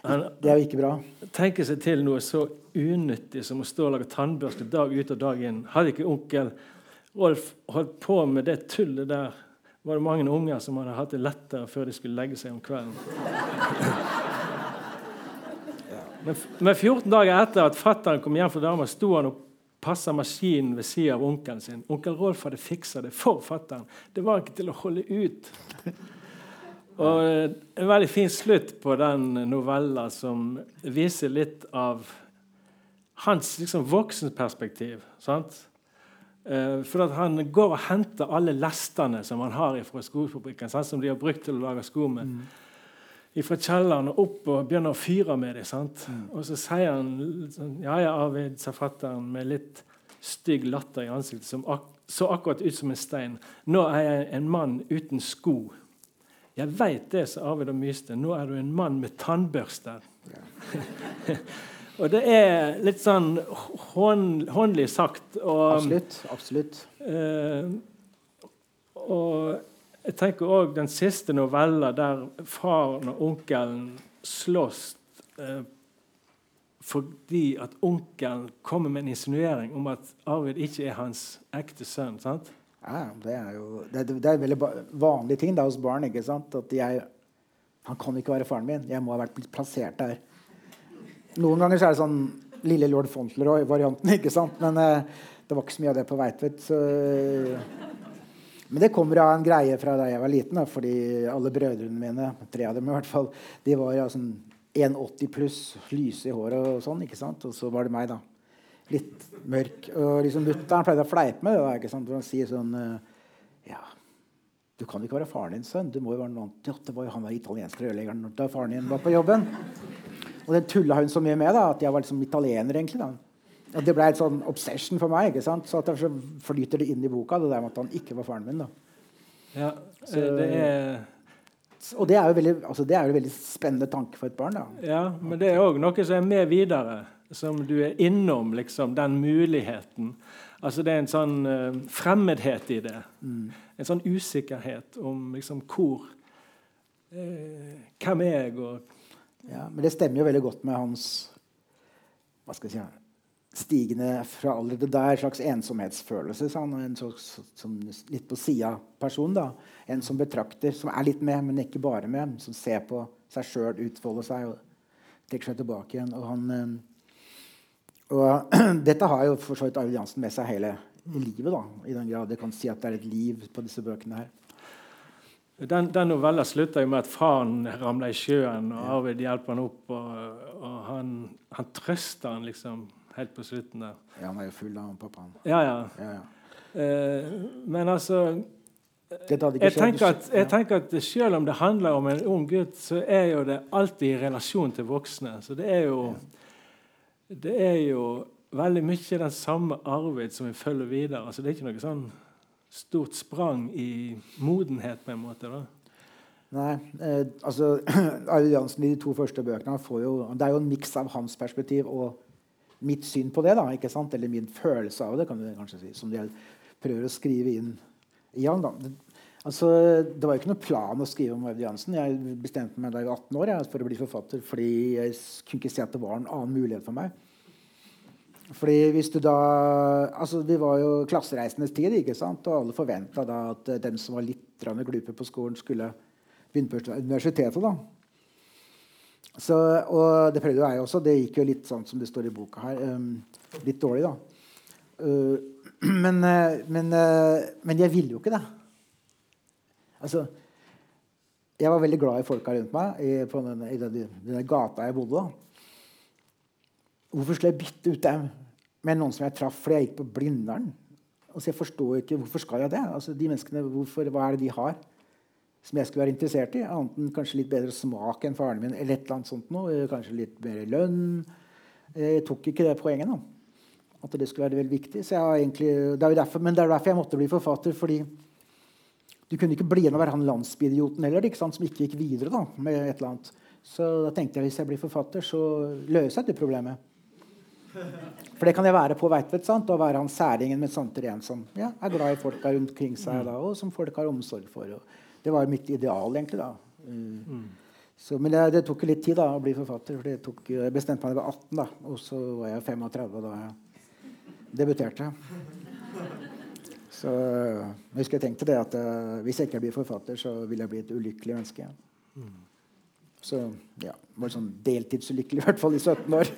Han det er jo ikke bra. tenker seg til noe så unyttig som å stå og lage tannbørste dag ut og dag inn. Hadde ikke onkel Rolf holdt på med det tullet der, var det mange unger som hadde hatt det lettere før de skulle legge seg om kvelden. Men, men 14 dager etter at fatteren kom hjem fra dama, sto han og passa maskinen ved siden av onkelen sin. Onkel Rolf hadde fiksa det for fatteren. Det var ikke til å holde ut. Og eh, En veldig fin slutt på den novella som viser litt av hans liksom, voksenperspektiv. sant? Eh, for Han går og henter alle lestene som han har fra skofabrikken, sant? som de har brukt til å lage sko med, fra kjelleren og opp og begynner å fyre med dem. Mm. Og så sier han sånn, Ja, ja, Arvid, sa fatteren med litt stygg latter i ansiktet, som ak så akkurat ut som en stein. Nå er jeg en mann uten sko. Jeg veit det, sa Arvid og myste. Nå er du en mann med tannbørster. og det er litt sånn håndlig sagt. Og, Absolutt. absolutt. Eh, og jeg tenker òg den siste novella der faren og onkelen slåss eh, fordi at onkelen kommer med en insinuering om at Arvid ikke er hans ekte sønn. sant? Ja, det er jo det, det er en veldig vanlig ting da hos barn. ikke sant? At jeg Han kan ikke være faren min. Jeg må ha vært plassert der. Noen ganger så er det sånn lille lord Fauntleroy-varianten, ikke sant? Men eh, det var ikke så mye av det på Veitvet. Så men det kommer av en greie fra da jeg var liten. Da, fordi alle brødrene mine, tre av dem i hvert fall, de var ja, sånn 1,80 pluss, lyse i håret og sånn. ikke sant? Og så var det meg, da. Litt mørk. Og liksom mutter'n pleide å fleipe med det. da, ikke sant? Han sier sånn eh, Ja, du kan jo ikke være faren din sønn. Du må jo være noe annet. Ja, det var jo han der italienske rørleggeren da faren din var på jobben. Og den tulla hun så mye med, da, at jeg var liksom italiener, egentlig. da. Og Det ble et sånn obsession for meg. ikke sant? Så derfor så flyter det inn i boka, det der med at han ikke var faren min. da. Ja, Så- eh, det er Og det er jo veldig, altså det er jo en veldig spennende tanke for et barn. da. Ja, men det er òg noe som er med videre, som du er innom, liksom, den muligheten. Altså Det er en sånn uh, fremmedhet i det. En sånn usikkerhet om liksom hvor uh, Hvem er jeg, og Ja, men det stemmer jo veldig godt med hans hva skal jeg si, stigende fra allerede der slags ensomhetsfølelse. Sånn, en slags, som litt på sida person. da. En som betrakter, som er litt med, men ikke bare med. Som ser på seg sjøl utfolde seg og trekker seg tilbake igjen. Og, han, eh, og dette har jo for så vidt Arvid Jansen med seg hele livet. da, I den grad jeg kan si at det er et liv på disse bøkene her. Den, den novella slutter jo med at faren ramler i sjøen, og Arvid hjelper han opp. Og, og han, han, trøster han liksom helt på slutten der. Ja, han er jo full av han pappaen. Ja, ja. ja, ja. Eh, men altså jeg tenker, at, jeg tenker at selv om det handler om en ung gutt, så er jo det alltid i relasjon til voksne. Så det er jo, det er jo veldig mye den samme Arvid som vi følger videre. Altså, det er ikke noe sånn stort sprang i modenhet, på en måte. da. Nei, eh, altså Arvid Jansen i de to første bøkene jo, Det er jo en miks av hans perspektiv og mitt syn på det. da, ikke sant? Eller min følelse av det, kan du kanskje si. Som jeg prøver å skrive inn i han. da. Altså, det var jo ikke noe plan å skrive om Arvid Jansen. Jeg bestemte meg da jeg var 18 år jeg, for å bli forfatter fordi jeg kunne ikke se at det var en annen mulighet for meg. Fordi hvis du da, altså Vi var jo klassereisendes tid, ikke sant? og alle forventa at den som var litt glupe på skolen, skulle begynne på universitetet. da. Så, og det prøvde jo jeg også. Det gikk jo litt sånn som det står i boka her. Um, litt dårlig, da. Uh, men, uh, men, uh, men, jeg ville jo ikke det. Altså Jeg var veldig glad i folka rundt meg i, den, i den, den, gata jeg bodde. da. Hvorfor skulle jeg bytte ut dem med noen som jeg traff fordi jeg gikk på Blindern? Altså, jeg forstår ikke Hvorfor skal jeg det? Altså, de menneskene, hvorfor, Hva er det de har? som jeg skulle være interessert i. Annet enn kanskje litt bedre smak enn faren min. eller et eller annet sånt noe, Kanskje litt mer lønn. Jeg tok ikke det poenget. da. At det skulle være veldig viktig. Egentlig, det er derfor, men det er derfor jeg måtte bli forfatter. fordi du kunne ikke bli igjen og være han landsbyidioten heller, ikke sant, som ikke gikk videre. da, med et eller annet. Så da tenkte jeg hvis jeg blir forfatter, så løser jeg det problemet. For det kan jeg være på Veitvet. sant, og være han særingen med Santer igjen som ja, er glad i folka rundt kring seg, da, og som folk har omsorg for. Og, det var mitt ideal, egentlig. da. Mm. Så, men det, det, tok litt tid da, å bli forfatter. for tok, Jeg bestemte meg da jeg var 18, da, og så var jeg 35 da jeg debuterte. Så jeg husker jeg tenkte det at uh, hvis jeg ikke blir forfatter, så vil jeg bli et ulykkelig menneske. Mm. Så ja, var sånn deltidsulykkelig, i hvert fall i 17 år.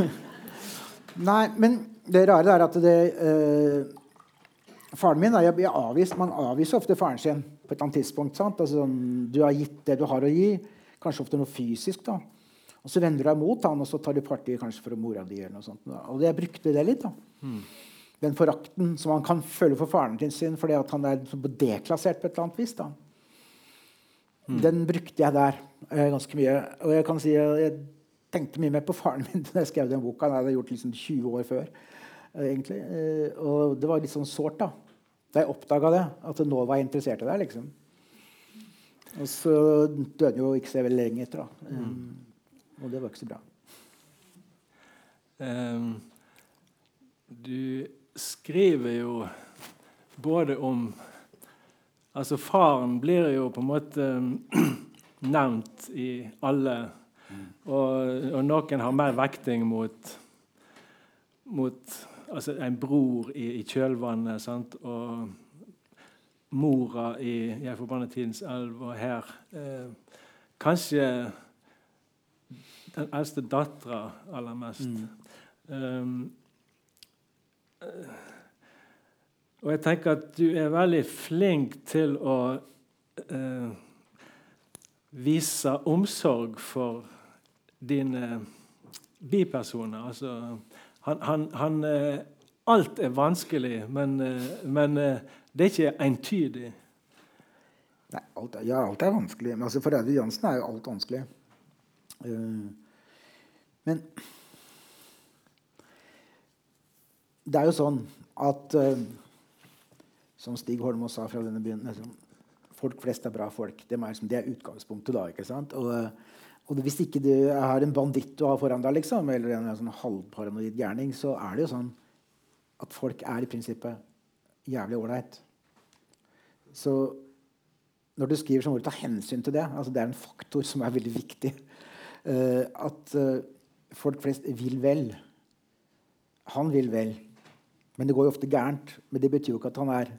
Nei, men det rare er at det uh, Faren min jeg, jeg avvist, Man avviser ofte faren sin på et eller annet tidspunkt. Altså, du har gitt det du har å gi. Kanskje ofte noe fysisk. da. Og så vender du deg mot han, og så tar du parti kanskje for mora di. eller noe sånt. Da. Og jeg brukte det litt. da. Mm. Den forakten som han kan føle for faren sin fordi han er deklassert på et eller annet vis. da. Mm. Den brukte jeg der eh, ganske mye. Og jeg kan si jeg tenkte mye mer på faren min da jeg skrev den boka. Han hadde gjort liksom 20 år før. Eh, egentlig. Eh, og det var litt sånn sårt. da da jeg oppdaga det, at nå var jeg interessert i det. liksom. Og så døde jo ikke så veldig lenge etter. da. Mm. Og det var ikke så bra. Um, du skriver jo både om Altså, faren blir jo på en måte nevnt i alle. Og, og, noen har mer vekting mot, mot altså en bror i, i kjølvannet sant? og mora i 'Jeg forbanner tidens elv' og her. Eh, kanskje den eldste dattera aller mest. Mm. Um, og jeg tenker at du er veldig flink til å uh, vise omsorg for dine bipersoner. Altså han, han, han, eh, alt er vanskelig, men, eh, men, eh, det er ikke entydig. Nei, alt ja, alt er vanskelig. Men altså, for Audun Jansen er jo alt vanskelig. Men det er jo sånn at Som Stig Holmås sa fra denne byen liksom, Folk flest er bra folk. Det er, utgangspunktet da. ikke sant? Og, og hvis ikke du har en banditt du har foran deg, liksom, eller en, sånn halvparanoid gærning, så er det jo sånn at folk er i prinsippet jævlig ålreit. Så når du skriver, må du ta hensyn til det. Altså, det er en faktor som er veldig viktig. Uh, at uh, folk flest vil vel. han vil vel. Men det går jo ofte gærent. Men det betyr jo ikke at han er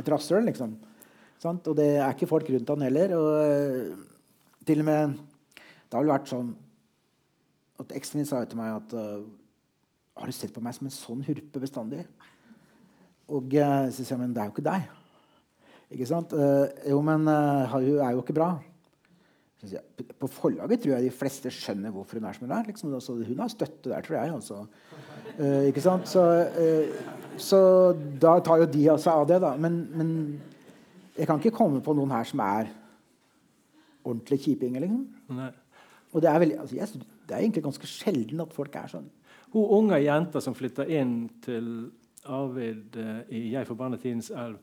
et rasshøl. Liksom. Og det er ikke folk rundt han heller. Og uh, til og med Det har vel vært sånn at eksen min sa til meg at uh, Har du sett på meg som en sånn hurpe bestandig? Og uh, så sier jeg men det er jo ikke deg. Ikke sant? Uh, jo, men hun er jo ikke bra. På forlaget tror jeg de fleste skjønner hvorfor hun er som hun er. Liksom. Altså, hun har støtte der, tror jeg. Altså. Ikke sant? Så, så, da tar jo de seg av det, da. Men, men, jeg kan ikke komme på noen her som er ordentlig kjipinger. Liksom. Og det er, veldig, altså, jeg, det er egentlig ganske sjelden at folk er sånn. Hun unge jenta som flytter inn til Arvid i 'Jeg forbanna tidens elv',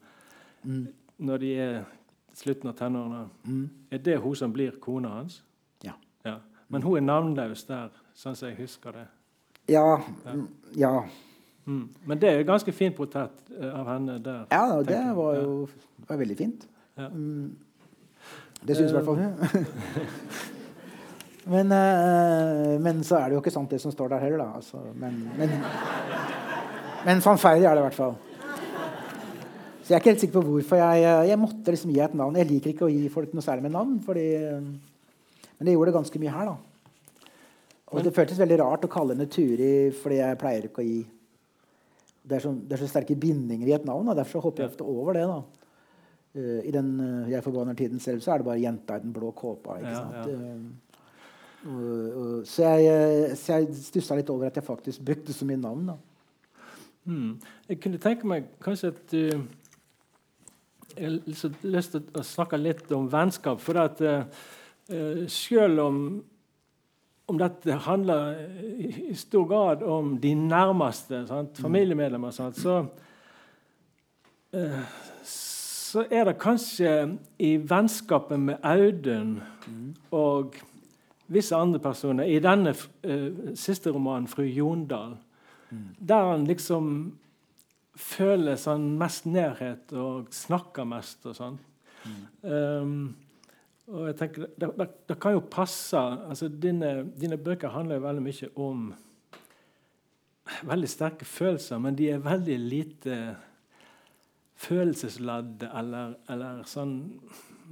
mm når de er slutten av tenårene, mm. er det hun som blir kona hans? Ja. ja. Men hun er navnløs der, sånn som jeg husker det. Ja. Ja. Mm, ja. Mm. Men det er jo ganske fint portrett eh, av henne der. Ja, det var jo var veldig fint. Ja. Mm. Det syns i hvert fall hun. men, uh, men, så er det jo ikke sant, det som står der heller, da. Altså, men, men, men sannferdig er det i hvert fall. Så jeg er ikke helt sikker på hvorfor jeg, jeg måtte liksom gi et navn. Jeg liker ikke å gi folk noe særlig med navn, fordi, men det gjorde det ganske mye her. da. Og det føltes veldig rart å kalle henne Turi, fordi jeg pleier ikke å gi Det er så, det er så sterke bindinger i et navn, og derfor hopper jeg ofte over det. da. I den Jeg forbanner tiden selv, så er det bare jenta i den blå kåpa. ikke sant? Ja, ja. Uh, så jeg, så jeg stussa litt over at jeg faktisk brukte så mye navn. Hmm. Jeg kunne tenke meg kanskje at du jeg har lyst til å snakke litt om vennskap. For at uh, selv om, om dette handler i, stor grad om de nærmeste, sant? Mm. familiemedlemmer, sant? Så, uh, så er det kanskje i vennskapet med Audun mm. og visse andre personer i denne uh, siste romanen, 'Fru Jondal', mm. der han liksom føler sånn mest nærhet og snakker mest og sånn. Mm. Um, og jeg tenker, det, det, det, kan jo passe altså dine, dine, bøker handler jo veldig mye om veldig sterke følelser, men de er veldig lite følelsesladde eller, eller sånn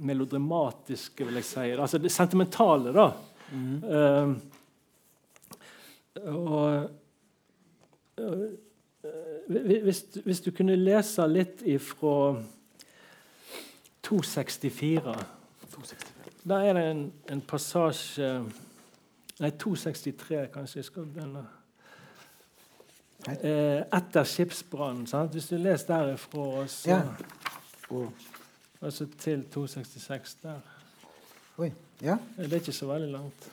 melodramatiske, vil jeg si. Altså det sentimentale, da. Mm. Uh, og, og Eh, hvis, hvis, du kunne lese litt ifra 264 Da er det en, en passasje Nei, 263, kanskje jeg skal begynne. Eh, etter skipsbrannen. Hvis du leser derifra, så ja. oh. Altså til 266 der. Oi. Ja. Det er ikke så veldig langt.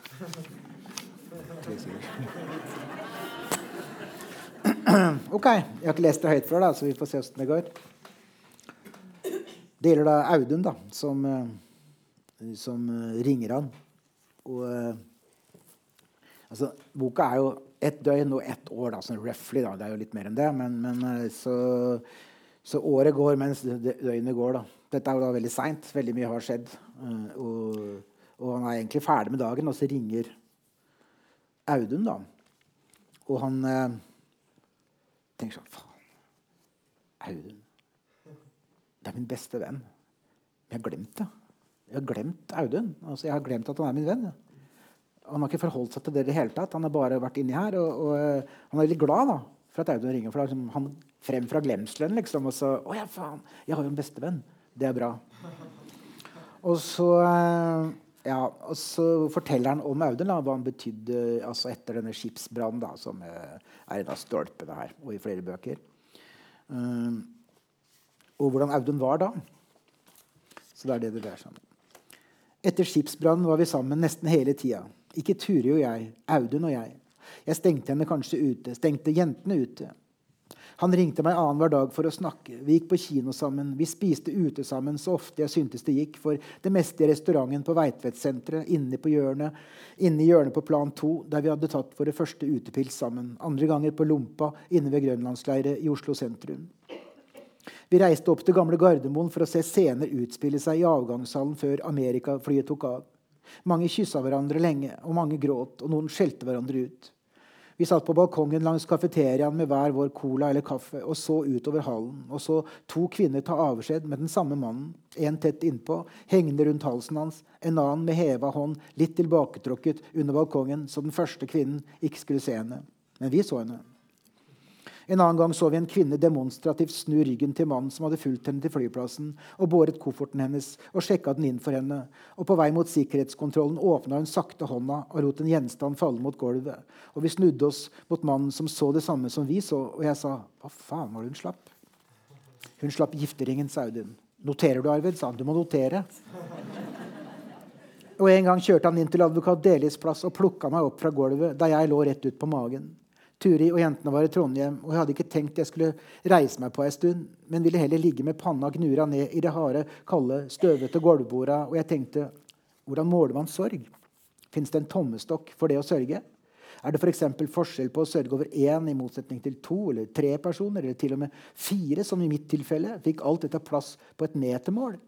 ok, jeg har ikke lest det høyt før, da, så vi får se åssen det går. Det gjelder da Audun, da, som, eh, som eh, ringer han. Og eh, altså, Boka er jo ett døgn og ett år, da, sånn roughly. Da. Det er jo litt mer enn det. Men, men så, så, året går mens døgnet går. da. Dette er jo da veldig seint. Veldig mye har skjedd. Og, og, han er egentlig ferdig med dagen, og så ringer Audun, da. Og han tenker sånn Faen. Audun. Det er min beste venn. Men jeg har glemt det. Jeg har glemt Audun. Altså, jeg har glemt at han er min venn. Han har ikke forholdt seg til det i det hele tatt. Han har bare vært inni her. Og, og uh, han er veldig glad da, for at Audun ringer. For liksom, han frem fra glemselen, liksom. Og så Å ja, faen! Jeg har jo en bestevenn. Det er bra. Og så uh, ja, og så forteller han om Audun, da, hva han betydde altså etter denne skipsbrannen, som uh, er en av stolpene her, og i flere bøker. Uh, og hvordan Audun var da. Så det er det det dreier seg om. Etter skipsbrannen var vi sammen nesten hele tida. Ikke Turi og jeg, Audun og jeg. Jeg stengte henne kanskje ute, stengte jentene ute. Han ringte meg annenhver dag for å snakke. Vi gikk på kino sammen. Vi spiste ute sammen så ofte jeg syntes det gikk. For det meste i restauranten på Veitvet-senteret, hjørnet, inne i hjørnet på plan 2, der vi hadde tatt våre første utepils sammen. Andre ganger på Lompa, inne ved Grønlandsleiret i Oslo sentrum. Vi reiste opp til gamle Gardermoen for å se scener utspille seg i avgangshallen før Amerikaflyet tok av. Mange kyssa hverandre lenge, og mange gråt, og noen skjelte hverandre ut. Vi satt på balkongen langs kafeteriaen med hver vår cola eller kaffe og så utover hallen og så to kvinner ta avskjed med den samme mannen. En tett innpå, hengende rundt halsen hans, en annen med heva hånd litt tilbaketrukket under balkongen, så den første kvinnen ikke skulle se henne. Men vi så henne. En annen gang så vi en kvinne demonstrativt snu ryggen til mannen som hadde fulgt henne til flyplassen, og båret kofferten hennes og sjekka den inn for henne. Og på vei mot sikkerhetskontrollen åpna hun sakte hånda og lot en gjenstand falle mot gulvet. Og vi snudde oss mot mannen som så det samme som vi så, og jeg sa hva faen var det hun slapp? Hun slapp gifteringen, sa Audun. Noterer du, Arvid? sa han. Du må notere. Og En gang kjørte han inn til advokat Delis plass og plukka meg opp fra gulvet da jeg lå rett ut på magen. Turi og jentene var i Trondheim, og jeg hadde ikke tenkt jeg skulle reise meg på en stund, men ville heller ligge med panna gnura ned i det harde, kalde, støvete gulvborda, og jeg tenkte hvordan måler man sorg? Fins det en tommestokk for det å sørge? Er det f.eks. For forskjell på å sørge over én i motsetning til to eller tre personer, eller til og med fire, som i mitt tilfelle? Fikk alt dette plass på et metermål?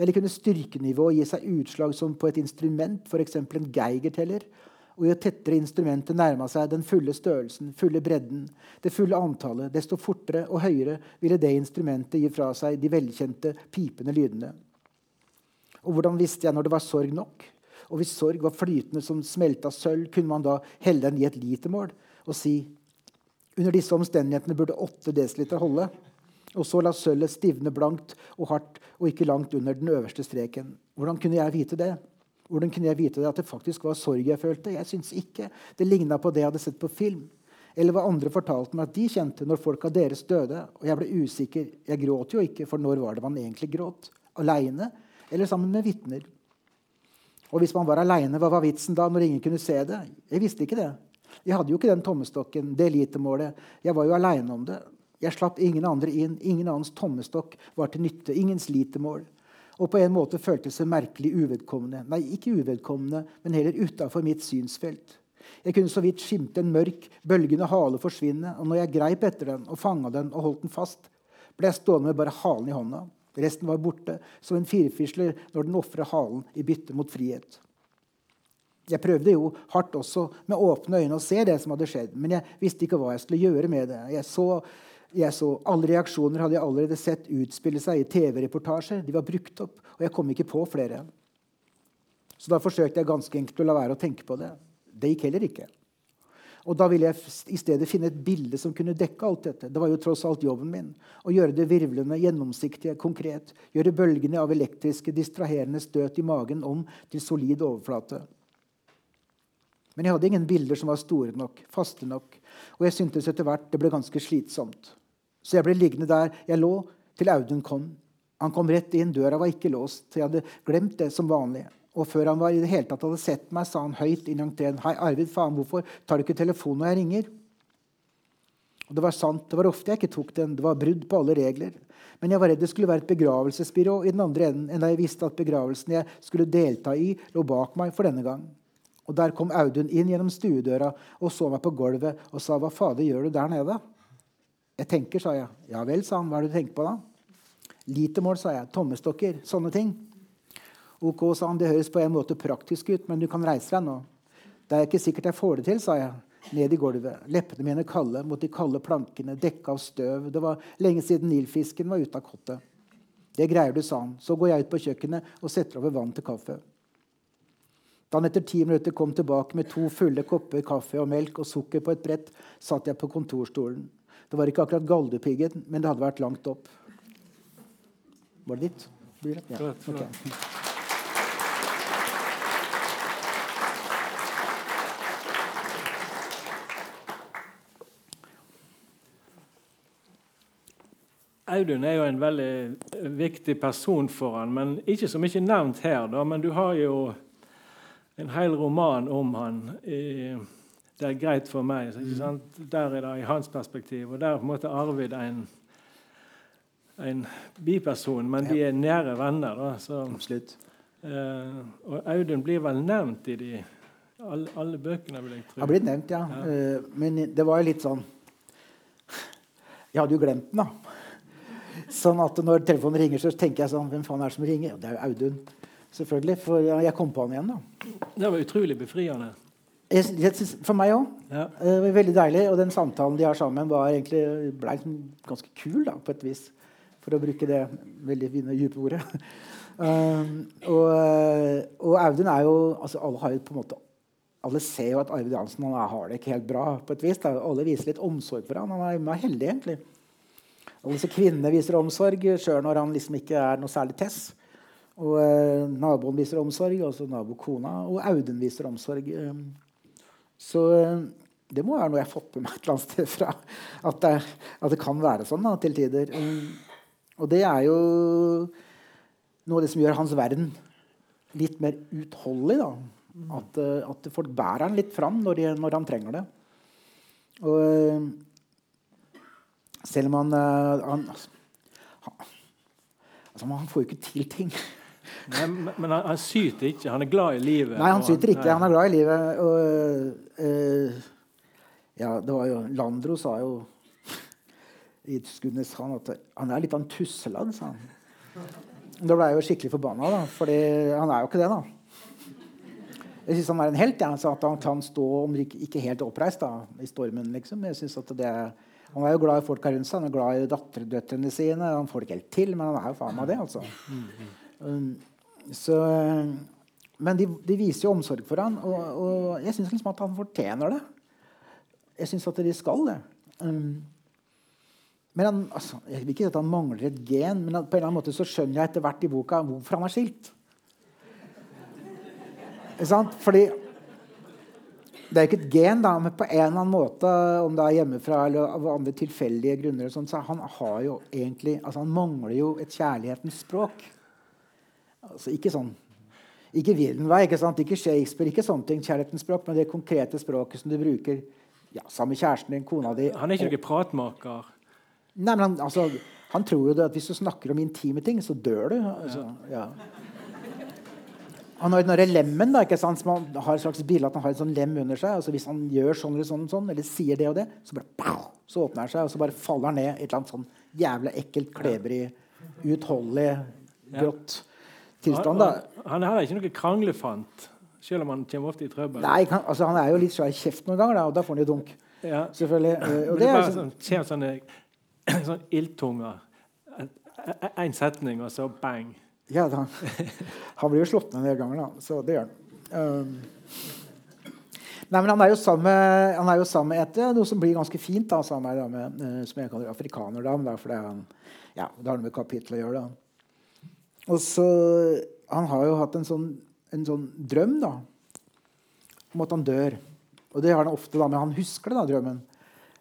Eller kunne styrkenivået gi seg utslag som på et instrument, f.eks. en geigerteller, og jo tettere instrumentet nærma seg den fulle størrelsen, fulle bredden, det fulle antallet, desto fortere og høyere ville det instrumentet gi fra seg de velkjente pipende lydene. Og hvordan visste jeg når det var sorg nok? Og hvis sorg var flytende som smelta sølv, kunne man da helle den i et litermål og si under disse omstendighetene burde 8 dl holde. Og så la sølvet stivne blankt og hardt og ikke langt under den øverste streken. Hvordan kunne jeg vite det? Hvordan kunne jeg vite det, at det faktisk var sorg jeg følte? Jeg syns ikke. Det ligna på det jeg hadde sett på film. Eller hva andre fortalte meg at de kjente når folk av deres døde. Og jeg ble usikker. Jeg gråt jo ikke, for når var det man egentlig gråt? Aleine eller sammen med vitner? Og hvis man var aleine, hva var vitsen da når ingen kunne se det? Jeg visste ikke det. Jeg hadde jo ikke den tommestokken, det elitemålet. Jeg var jo aleine om det. Jeg slapp ingen andre inn. Ingen annens tommestokk var til nytte. Ingens litermål og på en måte føltes seg merkelig uvedkommende. Nei, ikke uvedkommende, men heller utafor mitt synsfelt. Jeg kunne så vidt skimte en mørk, bølgende hale forsvinne, og når jeg greip etter den og fanga den og holdt den fast, ble jeg stående med bare halen i hånda. Resten var borte, som en firfisler når den ofrer halen i bytte mot frihet. Jeg prøvde jo hardt også med åpne øyne å se det som hadde skjedd, men jeg visste ikke hva jeg skulle gjøre med det. Jeg så jeg så Alle reaksjoner hadde jeg allerede sett utspille seg i TV-reportasjer. De var brukt opp, og jeg kom ikke på flere. Så da forsøkte jeg ganske enkelt å la være å tenke på det. Det gikk heller ikke. Og da ville jeg i stedet finne et bilde som kunne dekke alt dette. Det var jo tross alt jobben min. Å gjøre det virvlende, gjennomsiktige, konkret. Gjøre bølgene av elektriske, distraherende støt i magen om til solid overflate. Men jeg hadde ingen bilder som var store nok, faste nok. Og jeg syntes etter hvert det ble ganske slitsomt. Så jeg ble liggende der jeg lå, til Audun kom. Han kom rett inn, døra var ikke låst. Så jeg hadde glemt det som vanlig. Og før han var i det hele tatt hadde sett meg, sa han høyt inn i entreen. Hei, Arvid, faen, hvorfor tar du ikke telefonen når jeg ringer? Og Det var sant. Det var ofte jeg ikke tok den. Det var brudd på alle regler. Men jeg var redd det skulle være et begravelsesbyrå i den andre enden, enn da jeg visste at begravelsen jeg skulle delta i, lå bak meg for denne gang. Og Der kom Audun inn gjennom stuedøra og så meg på gulvet og sa, 'Hva fader gjør du der nede?' 'Jeg tenker', sa jeg. 'Ja vel', sa han. 'Hva er det du tenker på, da?' 'Litermål', sa jeg. 'Tommestokker. Sånne ting'. Ok, sa han. Det høres på en måte praktisk ut, men du kan reise deg nå. Det er ikke sikkert jeg får det til, sa jeg. Ned i gulvet. Leppene mine kalde mot de kalde plankene, dekka av støv. Det var lenge siden nilfisken var ute av kottet. Det greier du, sa han. Så går jeg ut på kjøkkenet og setter over vann til kaffe. Da han etter ti minutter kom tilbake med to fulle kopper kaffe og melk og sukker på et brett, satt jeg på kontorstolen. Det var ikke akkurat Galdhøpiggen, men det hadde vært langt opp. Var det ditt? Ja. Okay. Audun er jo en veldig viktig person for han, men ikke så mye nevnt her. Da. Men du har jo en hel roman om han. I det er greit for meg. Der er det i hans perspektiv. Og der er på en måte Arvid en, en biperson, men de er nære venner. Da, så, Absolutt. Uh, og Audun blir vel nevnt i de, alle, alle bøkene? vil jeg tro. Har blitt nevnt, ja. ja. Uh, men det var jo litt sånn Jeg hadde jo glemt den, da. Sånn at når telefonen ringer, så tenker jeg sånn Hvem faen er det som ringer? Det er jo Audun. Selvfølgelig. For jeg kom på han igjen, da. Det var utrolig befriende. For meg òg. Ja. Det var veldig deilig. Og den samtalen de har sammen, var egentlig, ble liksom ganske kul, da, på et vis. For å bruke det veldig fine, dype ordet. Uh, og, og, Audun er jo altså Alle har jo på en måte alle ser jo at Arvid Jansen han har det ikke helt bra. på et vis. Da. Alle viser litt omsorg for ham. Han er heldig, egentlig. Alle disse kvinnene viser omsorg sjøl når han liksom ikke er noe særlig tess. Og eh, naboen viser omsorg, også nabokona. Og Audun viser omsorg. Um, så eh, det må være noe jeg har fått med meg et eller annet sted fra. At det, at det kan være sånn da, til tider. Um, og det er jo noe av det som gjør hans verden litt mer utholdelig. da. At, uh, at folk bærer han litt fram når, de, når han trenger det. Og selv om han, han, han, altså, han får jo ikke til ting. Nei, men han, han, syter ikke. Han er glad i livet. Nei, han syter ikke. Han er glad i livet. Og, ja, det var jo Landro sa jo i Skudeneshavn at han er litt av en tusseladd, sa han. Da ble jeg jo skikkelig forbanna, da, fordi han er jo ikke det. da. Jeg syns han er en helt. Ja, så at han kan stå om ikke helt oppreist da, i stormen. liksom. Jeg synes at det Han er jo glad i folk rundt seg. Han er glad i datterdøtrene sine. Han får det ikke helt til, men han er jo faen meg det. altså. Um, så, men de, de, viser jo omsorg for han, og, og jeg syns liksom at han fortjener det. Jeg syns at de skal det. Um, men han, altså, Jeg vil ikke si at han mangler et gen, men på en eller annen måte så skjønner jeg etter hvert i boka hvorfor han er skilt. Sant? Fordi det er ikke et gen, da, men på en eller annen måte, om det er hjemmefra eller av andre tilfeldige grunner, sånt, så han har jo egentlig, altså han mangler jo et kjærlighetens språk. Altså Ikke sånn ikke Wildenvey, ikke, sant? ikke Shakespeare, ikke sånne ting, Kjærlighetsspråk, men det konkrete språket som du bruker ja, sammen med kjæresten din, kona di. Han er ikke noen pratmaker? Nei, men han, altså, han tror jo at hvis du snakker om intime ting, så dør du. Altså, ja. Han har den lemmen, da, ikke sant? som han har et slags bilde at han har en sånn lem under seg. altså Hvis han gjør sånn eller sånn, sånn eller sier det og det, så bare pow, så åpner han seg, og så bare faller han ned i et eller annet sånn jævlig ekkelt, klebrig, uutholdelig, grått tilstand. da. Han, han er ikke noe kranglefant, selv om han kommer ofte i trøbbel. Nei, han, altså, han er jo litt svær i kjeften noen ganger, da, og da får han jo dunk. Ja. Selvfølgelig. Og det, det er bare sånn, sånn, sånne sånn ildtunge. Én setning, og så bang. Ja, da. Han blir jo slått ned en del ganger, da. Så det gjør han. Um. Nei, men Han er jo sammen med, han er jo sammen med et, noe som blir ganske fint, da, sammen med da, dame uh, som jeg kaller afrikanerdame. For det, er han, ja, det har noe med kapittelet å gjøre. da. Og så, Han har jo hatt en sånn, en sånn drøm da, om at han dør. Og det har han ofte, da, men han husker det, da, drømmen.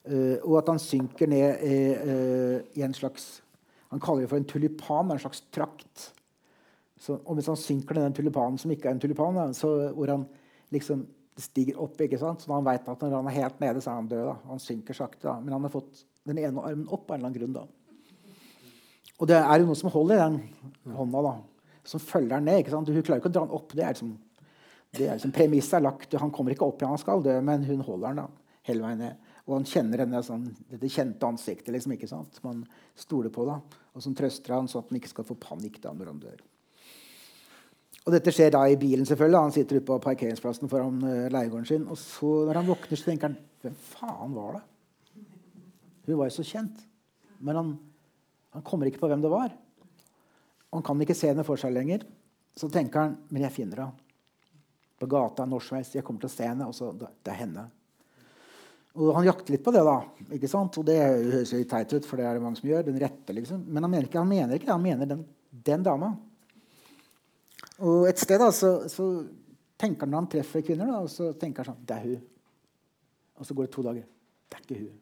Uh, og at han synker ned uh, i en slags Han kaller det for en tulipan, en slags trakt. Så, og hvis han synker ned den tulipanen som ikke er en tulipan, da, så, hvor han liksom stiger opp ikke sant? Så han vet at når han er helt nede, så er han død. Da. Han synker sakte. Da. Men han har fått den ene armen opp av en eller annen grunn. Da. Og det er jo noe som holder den hånda, da, som følger den ned. ikke sant? Hun klarer ikke å dra den opp. Det er liksom, liksom Premisset er lagt. Han kommer ikke opp igjen, han skal dø, men hun holder den da, hele veien ned. Og han kjenner henne sånn, dette kjente ansiktet liksom, ikke sant? som han stoler på. da, Og som trøster han sånn at han ikke skal få panikk da når han dør. Og Dette skjer da i bilen. selvfølgelig. Han sitter ute på parkeringsplassen foran uh, leiegården sin. Og så når han våkner, så tenker han Hvem faen var det? Hun var jo så kjent. Men han, han kommer ikke på hvem det var. Han kan ikke se henne for seg lenger. Så tenker han men jeg finner henne. På gata helst. Jeg kommer til å se henne. og så, Det er henne. Og han jakter litt på det, da. ikke sant? Og det høres litt teit ut, for det er det mange som gjør. Den rette, liksom. Men han mener ikke, han mener ikke det. Han mener den, den dama. Og et sted da, så, så, tenker han når han treffer kvinner, da, og så tenker han sånn Det er hun. Og så går det to dager. Det er ikke hun.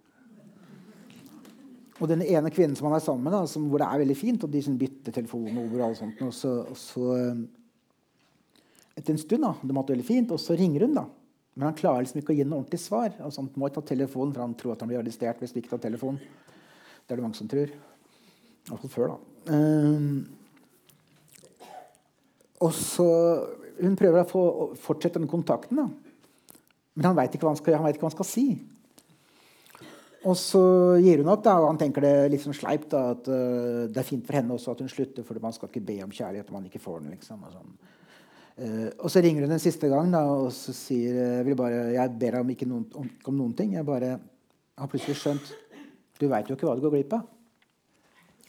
Og den ene kvinnen som han er sammen med, hvor det er veldig fint, og de som bytter telefonnummer og alt sånt, og så, og så Etter en stund, da, det måtte veldig fint, og så ringer hun, da. Men han klarer liksom ikke å gi noe ordentlig svar. Altså, han må ta telefonen, for han tror at han blir arrestert hvis han ikke tar telefonen. Det er det mange som tror. Iallfall før, da. Um, og så Hun prøver å få, fortsette den kontakten, da. men han veit ikke, ikke, hva han skal si. Og så gir hun opp, da, og han tenker det litt sånn sleipt da, at uh, det er fint for henne også at hun slutter, for man skal ikke be om kjærlighet om man ikke får den. liksom. Sånn. Uh, og så ringer hun en siste gang da, og så sier jeg, vil bare, jeg ber om ikke noen, om, om, noen ting. Jeg bare har plutselig skjønt Du veit jo ikke hva du går glipp av.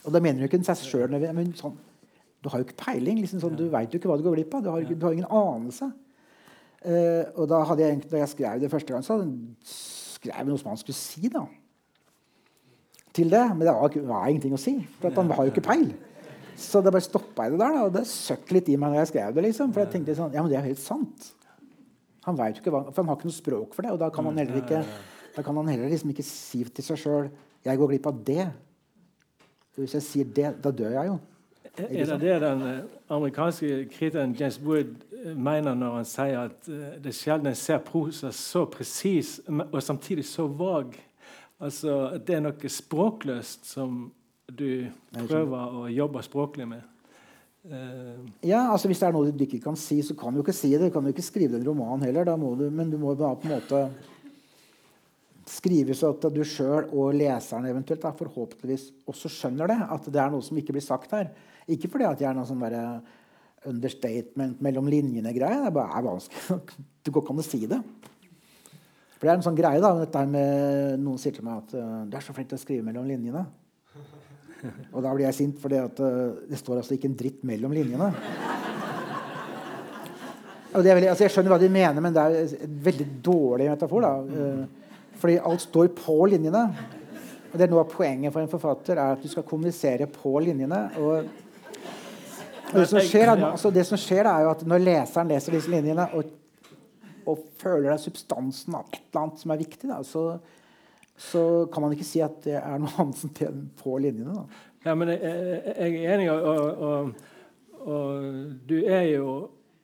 Og da mener hun ikke seg sjøl. Men sånn, du har jo ikke peiling. Liksom, sånn, du veit jo ikke hva du går glipp av. Du har, du har ingen anelse. Uh, og da, jeg, da jeg skrev det første gang, så skrev jeg noe som han skulle si. da til det. Men det var, var ingenting å si, for han har jo ikke peil. Så det bare stoppa jeg det der. Da, og det søkk litt i meg når jeg skrev det. liksom, For jeg tenkte sånn, ja, men det er helt sant. Han vet jo ikke hva, for han har ikke noe språk for det. Og da kan han heller ikke, da kan han heller liksom ikke si til seg sjøl 'Jeg går glipp av det'. Hvis jeg sier det, da dør jeg jo. Er det det den eh, amerikanske kritikeren James Wood eh, mener når han sier at eh, det er sjelden en ser prosa så presis og samtidig så vag? Altså, Det er noe språkløst som du prøver å jobbe språklig med. Uh, ja, altså Hvis det er noe du ikke kan si, så kan du ikke si det. Du kan jo ikke skrive en roman heller, du, men du må bare på en måte skrive så at du sjøl og leseren eventuelt da, forhåpentligvis også skjønner det. At det er noe som ikke blir sagt her. Ikke fordi at jeg er noe sånn der understatement mellom linjene-greie. Det bare er vanskelig. Det går ikke an å si det. For det er en sånn greie da, dette med Noen sier til meg at uh, du er så flink til å skrive mellom linjene. Og da blir jeg sint, for uh, det står altså ikke en dritt mellom linjene. Veldig, altså jeg skjønner hva de mener, men det er en veldig dårlig metafor. da. Uh, fordi alt står på linjene. Og det er Noe av poenget for en forfatter er at du skal kommunisere på linjene. og det som, skjer, altså det som skjer, er jo at når leseren leser disse linjene og og føler deg substansen av et eller annet som er viktig, da, så, så, kan man ikke si at det er noe annet som tjener på linjene. Da. Ja, men jeg, jeg er enig, og, og, og, du er jo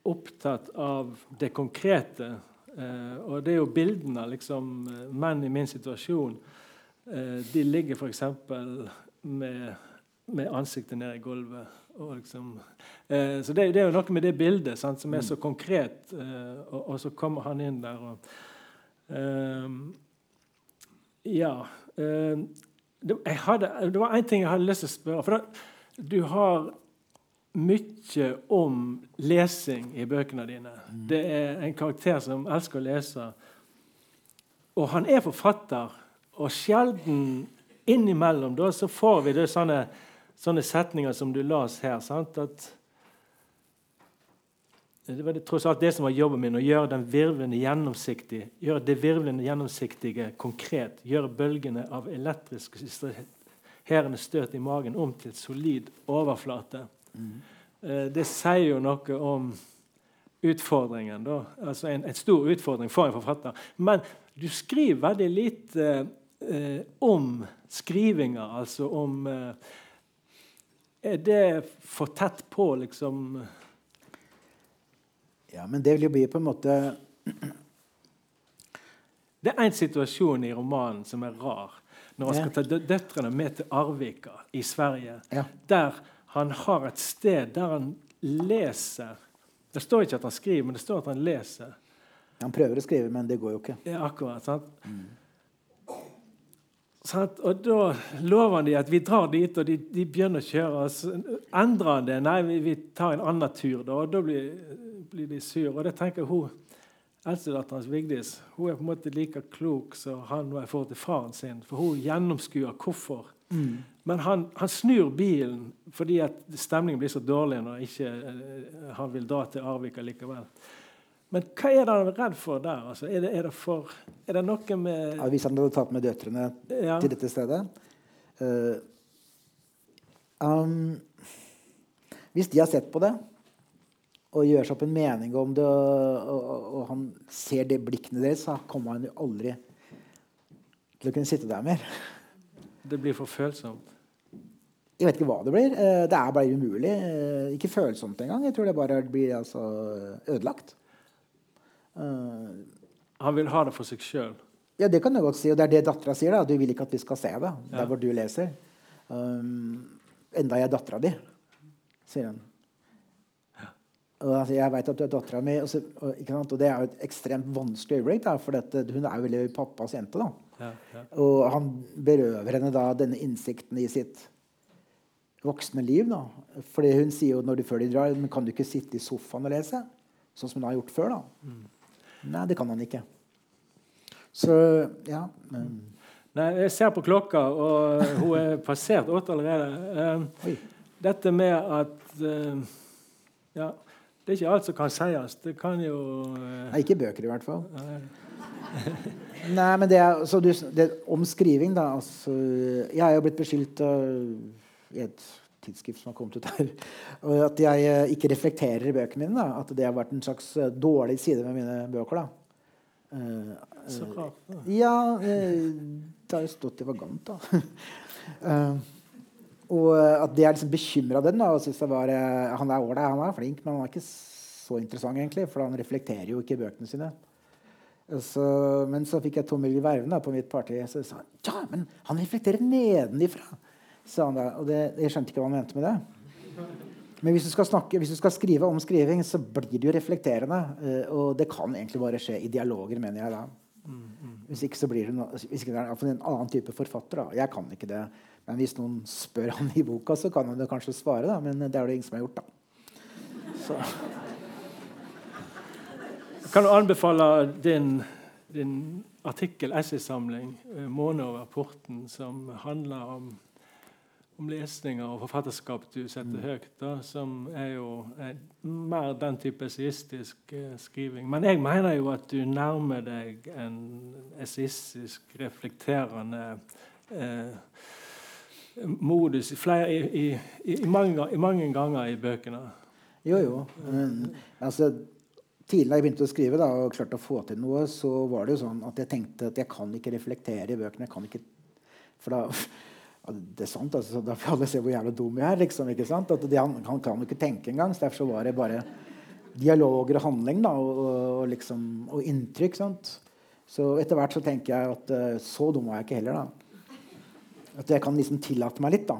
opptatt av det konkrete. Eh, og det er jo bildene. liksom, Menn i min situasjon eh, de ligger f.eks. Med, med ansiktet ned i gulvet Liksom, eh, så det, det, er jo noe med det bildet sant, som er så konkret, eh, og, og, så kommer han inn der og eh, Ja. Eh, det, hadde, det, var én ting jeg hadde lyst til å spørre. For da, du har mye om lesing i bøkene dine. Mm. Det er en karakter som elsker å lese. Og han er forfatter, og sjelden innimellom da, så får vi det sånne sånne setninger som du las her. Sant? At det var det, tross alt det som var jobben min, å gjøre den virvlende gjennomsiktig, gjøre det virvlende gjennomsiktige konkret. Gjøre bølgene av elektriske herende støt i magen om til solid overflate. Mm. Det sier jo noe om utfordringen. Da. Altså en, en, stor utfordring for en forfatter. Men du skriver veldig lite eh, om skrivinga, altså om eh, er det for tett på, liksom? Ja, men det vil jo bli på en måte Det er én situasjon i romanen som er rar. Når han skal ta døtrene med til Arvika i Sverige. Ja. Der han har et sted der han leser Det står ikke at han skriver, men det står at han leser. Han prøver å skrive, men det går jo ikke. Ja, akkurat, sant? Mm. Og da lover de at vi drar dit, og de, de begynner å kjøre. Og så endrer han det. Nei, vi, vi, tar en annen tur. Da, og da blir, blir de sur. Og det tenker hun, eldstedatteren Vigdis hun er på en måte like klok som han var i forhold til faren sin. For hun gjennomskuer hvorfor. Mm. Men han, han, snur bilen fordi at stemningen blir så dårlig når ikke, uh, han vil dra til Arvika likevel. Men hva er det han er redd for der? Altså, er, det, er, det for, er, det, noe med ja, Hvis han hadde tatt med døtrene ja. til dette stedet uh, um, Hvis de har sett på det og gjør seg opp en mening om det, og, og, og han ser det blikkene deres, så kommer han jo aldri til å kunne sitte der mer. Det blir for følsomt? Jeg vet ikke hva det blir. Uh, det er bare umulig. Uh, ikke følsomt engang. Jeg tror det bare blir altså, ødelagt. Uh, han vil ha det for seg sjøl? Ja, det kan du godt si. Og det er det dattera sier. da. Du vil ikke at vi skal se det der ja. hvor du leser. Um, enda jeg er dattera di, sier hun. Og altså, jeg veit at du er dattera mi. Og, og, og, det er jo et ekstremt vanskelig øyeblikk, da, for dette, hun er jo veldig pappas jente. da. Ja, ja. Og han berøver henne da denne innsikten i sitt voksne liv. da. Fordi hun sier jo når de før de drar, men kan du ikke sitte i sofaen og lese? sånn som hun har gjort før. da. Mm. Nei, det kan han ikke. Så ja. Um. Nei, jeg ser på klokka, og hun er passert åtte allerede. Um, dette med at uh, Ja, det er ikke alt som kan sies. Det kan jo uh, Nei, ikke bøker, i hvert fall. Nei, men det er, så du, det, Om skriving, da altså, Jeg er jo blitt beskyldt av et tidsskrift som har kommet ut her, at jeg uh, ikke reflekterer i bøkene mine. Da. At det har vært en slags uh, dårlig side med mine bøker. da. så klart. Ja, det har jo stått i Vagant, da. og at jeg er liksom bekymra den. da, og synes det var, Han er ålreit, han er flink, men han er ikke så interessant, egentlig, for han reflekterer jo ikke i bøkene sine. Så, men så fikk jeg Tom Willy Verven på mitt parti. Så sa ja, men han reflekterer nedenifra. Sa han da, og det, jeg skjønte ikke hva han mente med det. Men hvis du, snakke, hvis du skal skrive om skriving, så blir det jo reflekterende. Uh, og det kan egentlig bare skje i dialoger, mener jeg da. Hvis ikke så blir det, no, hvis ikke det er en annen type forfatter. da. Jeg kan ikke det. Men hvis noen spør han i boka, så kan han kanskje svare. da. Men det er det ingen som har gjort. da. Så. Kan du anbefale din, din artikkel, essaysamling, eh, 'Måne over porten', som handler om, om lesninger og forfatterskap du setter mm. høyt, da, som er jo er mer den type essayistisk eh, skriving. Men jeg mener jo at du nærmer deg en essayistisk, reflekterende eh, modus flere, i, i, i, mange, i, mange, ganger i bøkene. Jo, jo. Men, altså tidligere jeg begynte å skrive da, og klarte å få til noe, så var det jo sånn at jeg tenkte at jeg kan ikke reflektere i bøkene. jeg kan ikke, For da Det er sant, altså, da får alle se hvor jævla dum jeg er. liksom, ikke sant? At det, han, han, kan jo ikke tenke engang. Så derfor så var det bare dialoger og handling da, og, og, liksom, og inntrykk. sant? Så etter hvert så tenker jeg at uh, så dum var jeg ikke heller. da. At jeg kan liksom tillate meg litt. da.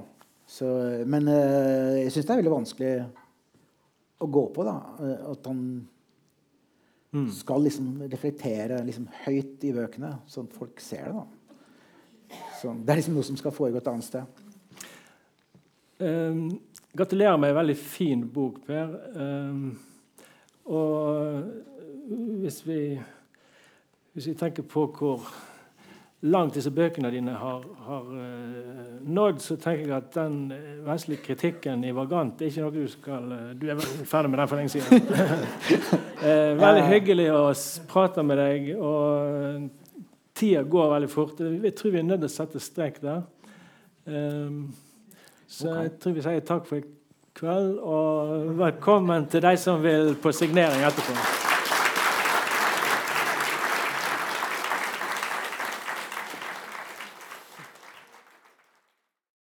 Så, men uh, jeg syns det er veldig vanskelig å gå på. da, uh, At han Mm. Skal liksom reflektere liksom høyt i bøkene, sånn at folk ser det. da. Så det er liksom noe som skal foregå et annet sted. Um, gratulerer med en veldig fin bok, Per. Um, og hvis vi, hvis vi tenker på hvor langt disse bøkene dine har, har uh, nådd, så tenker jeg at den uh, vestlige kritikken i Vagant er ikke noe du skal uh, Du er ferdig med den for lenge siden. veldig hyggelig å prate med deg, og tida går veldig fort. Jeg tror vi er nødt til å sette strek der. Um, så okay. jeg tror vi sier takk for i kveld, og velkommen til de som vil på signering etterpå.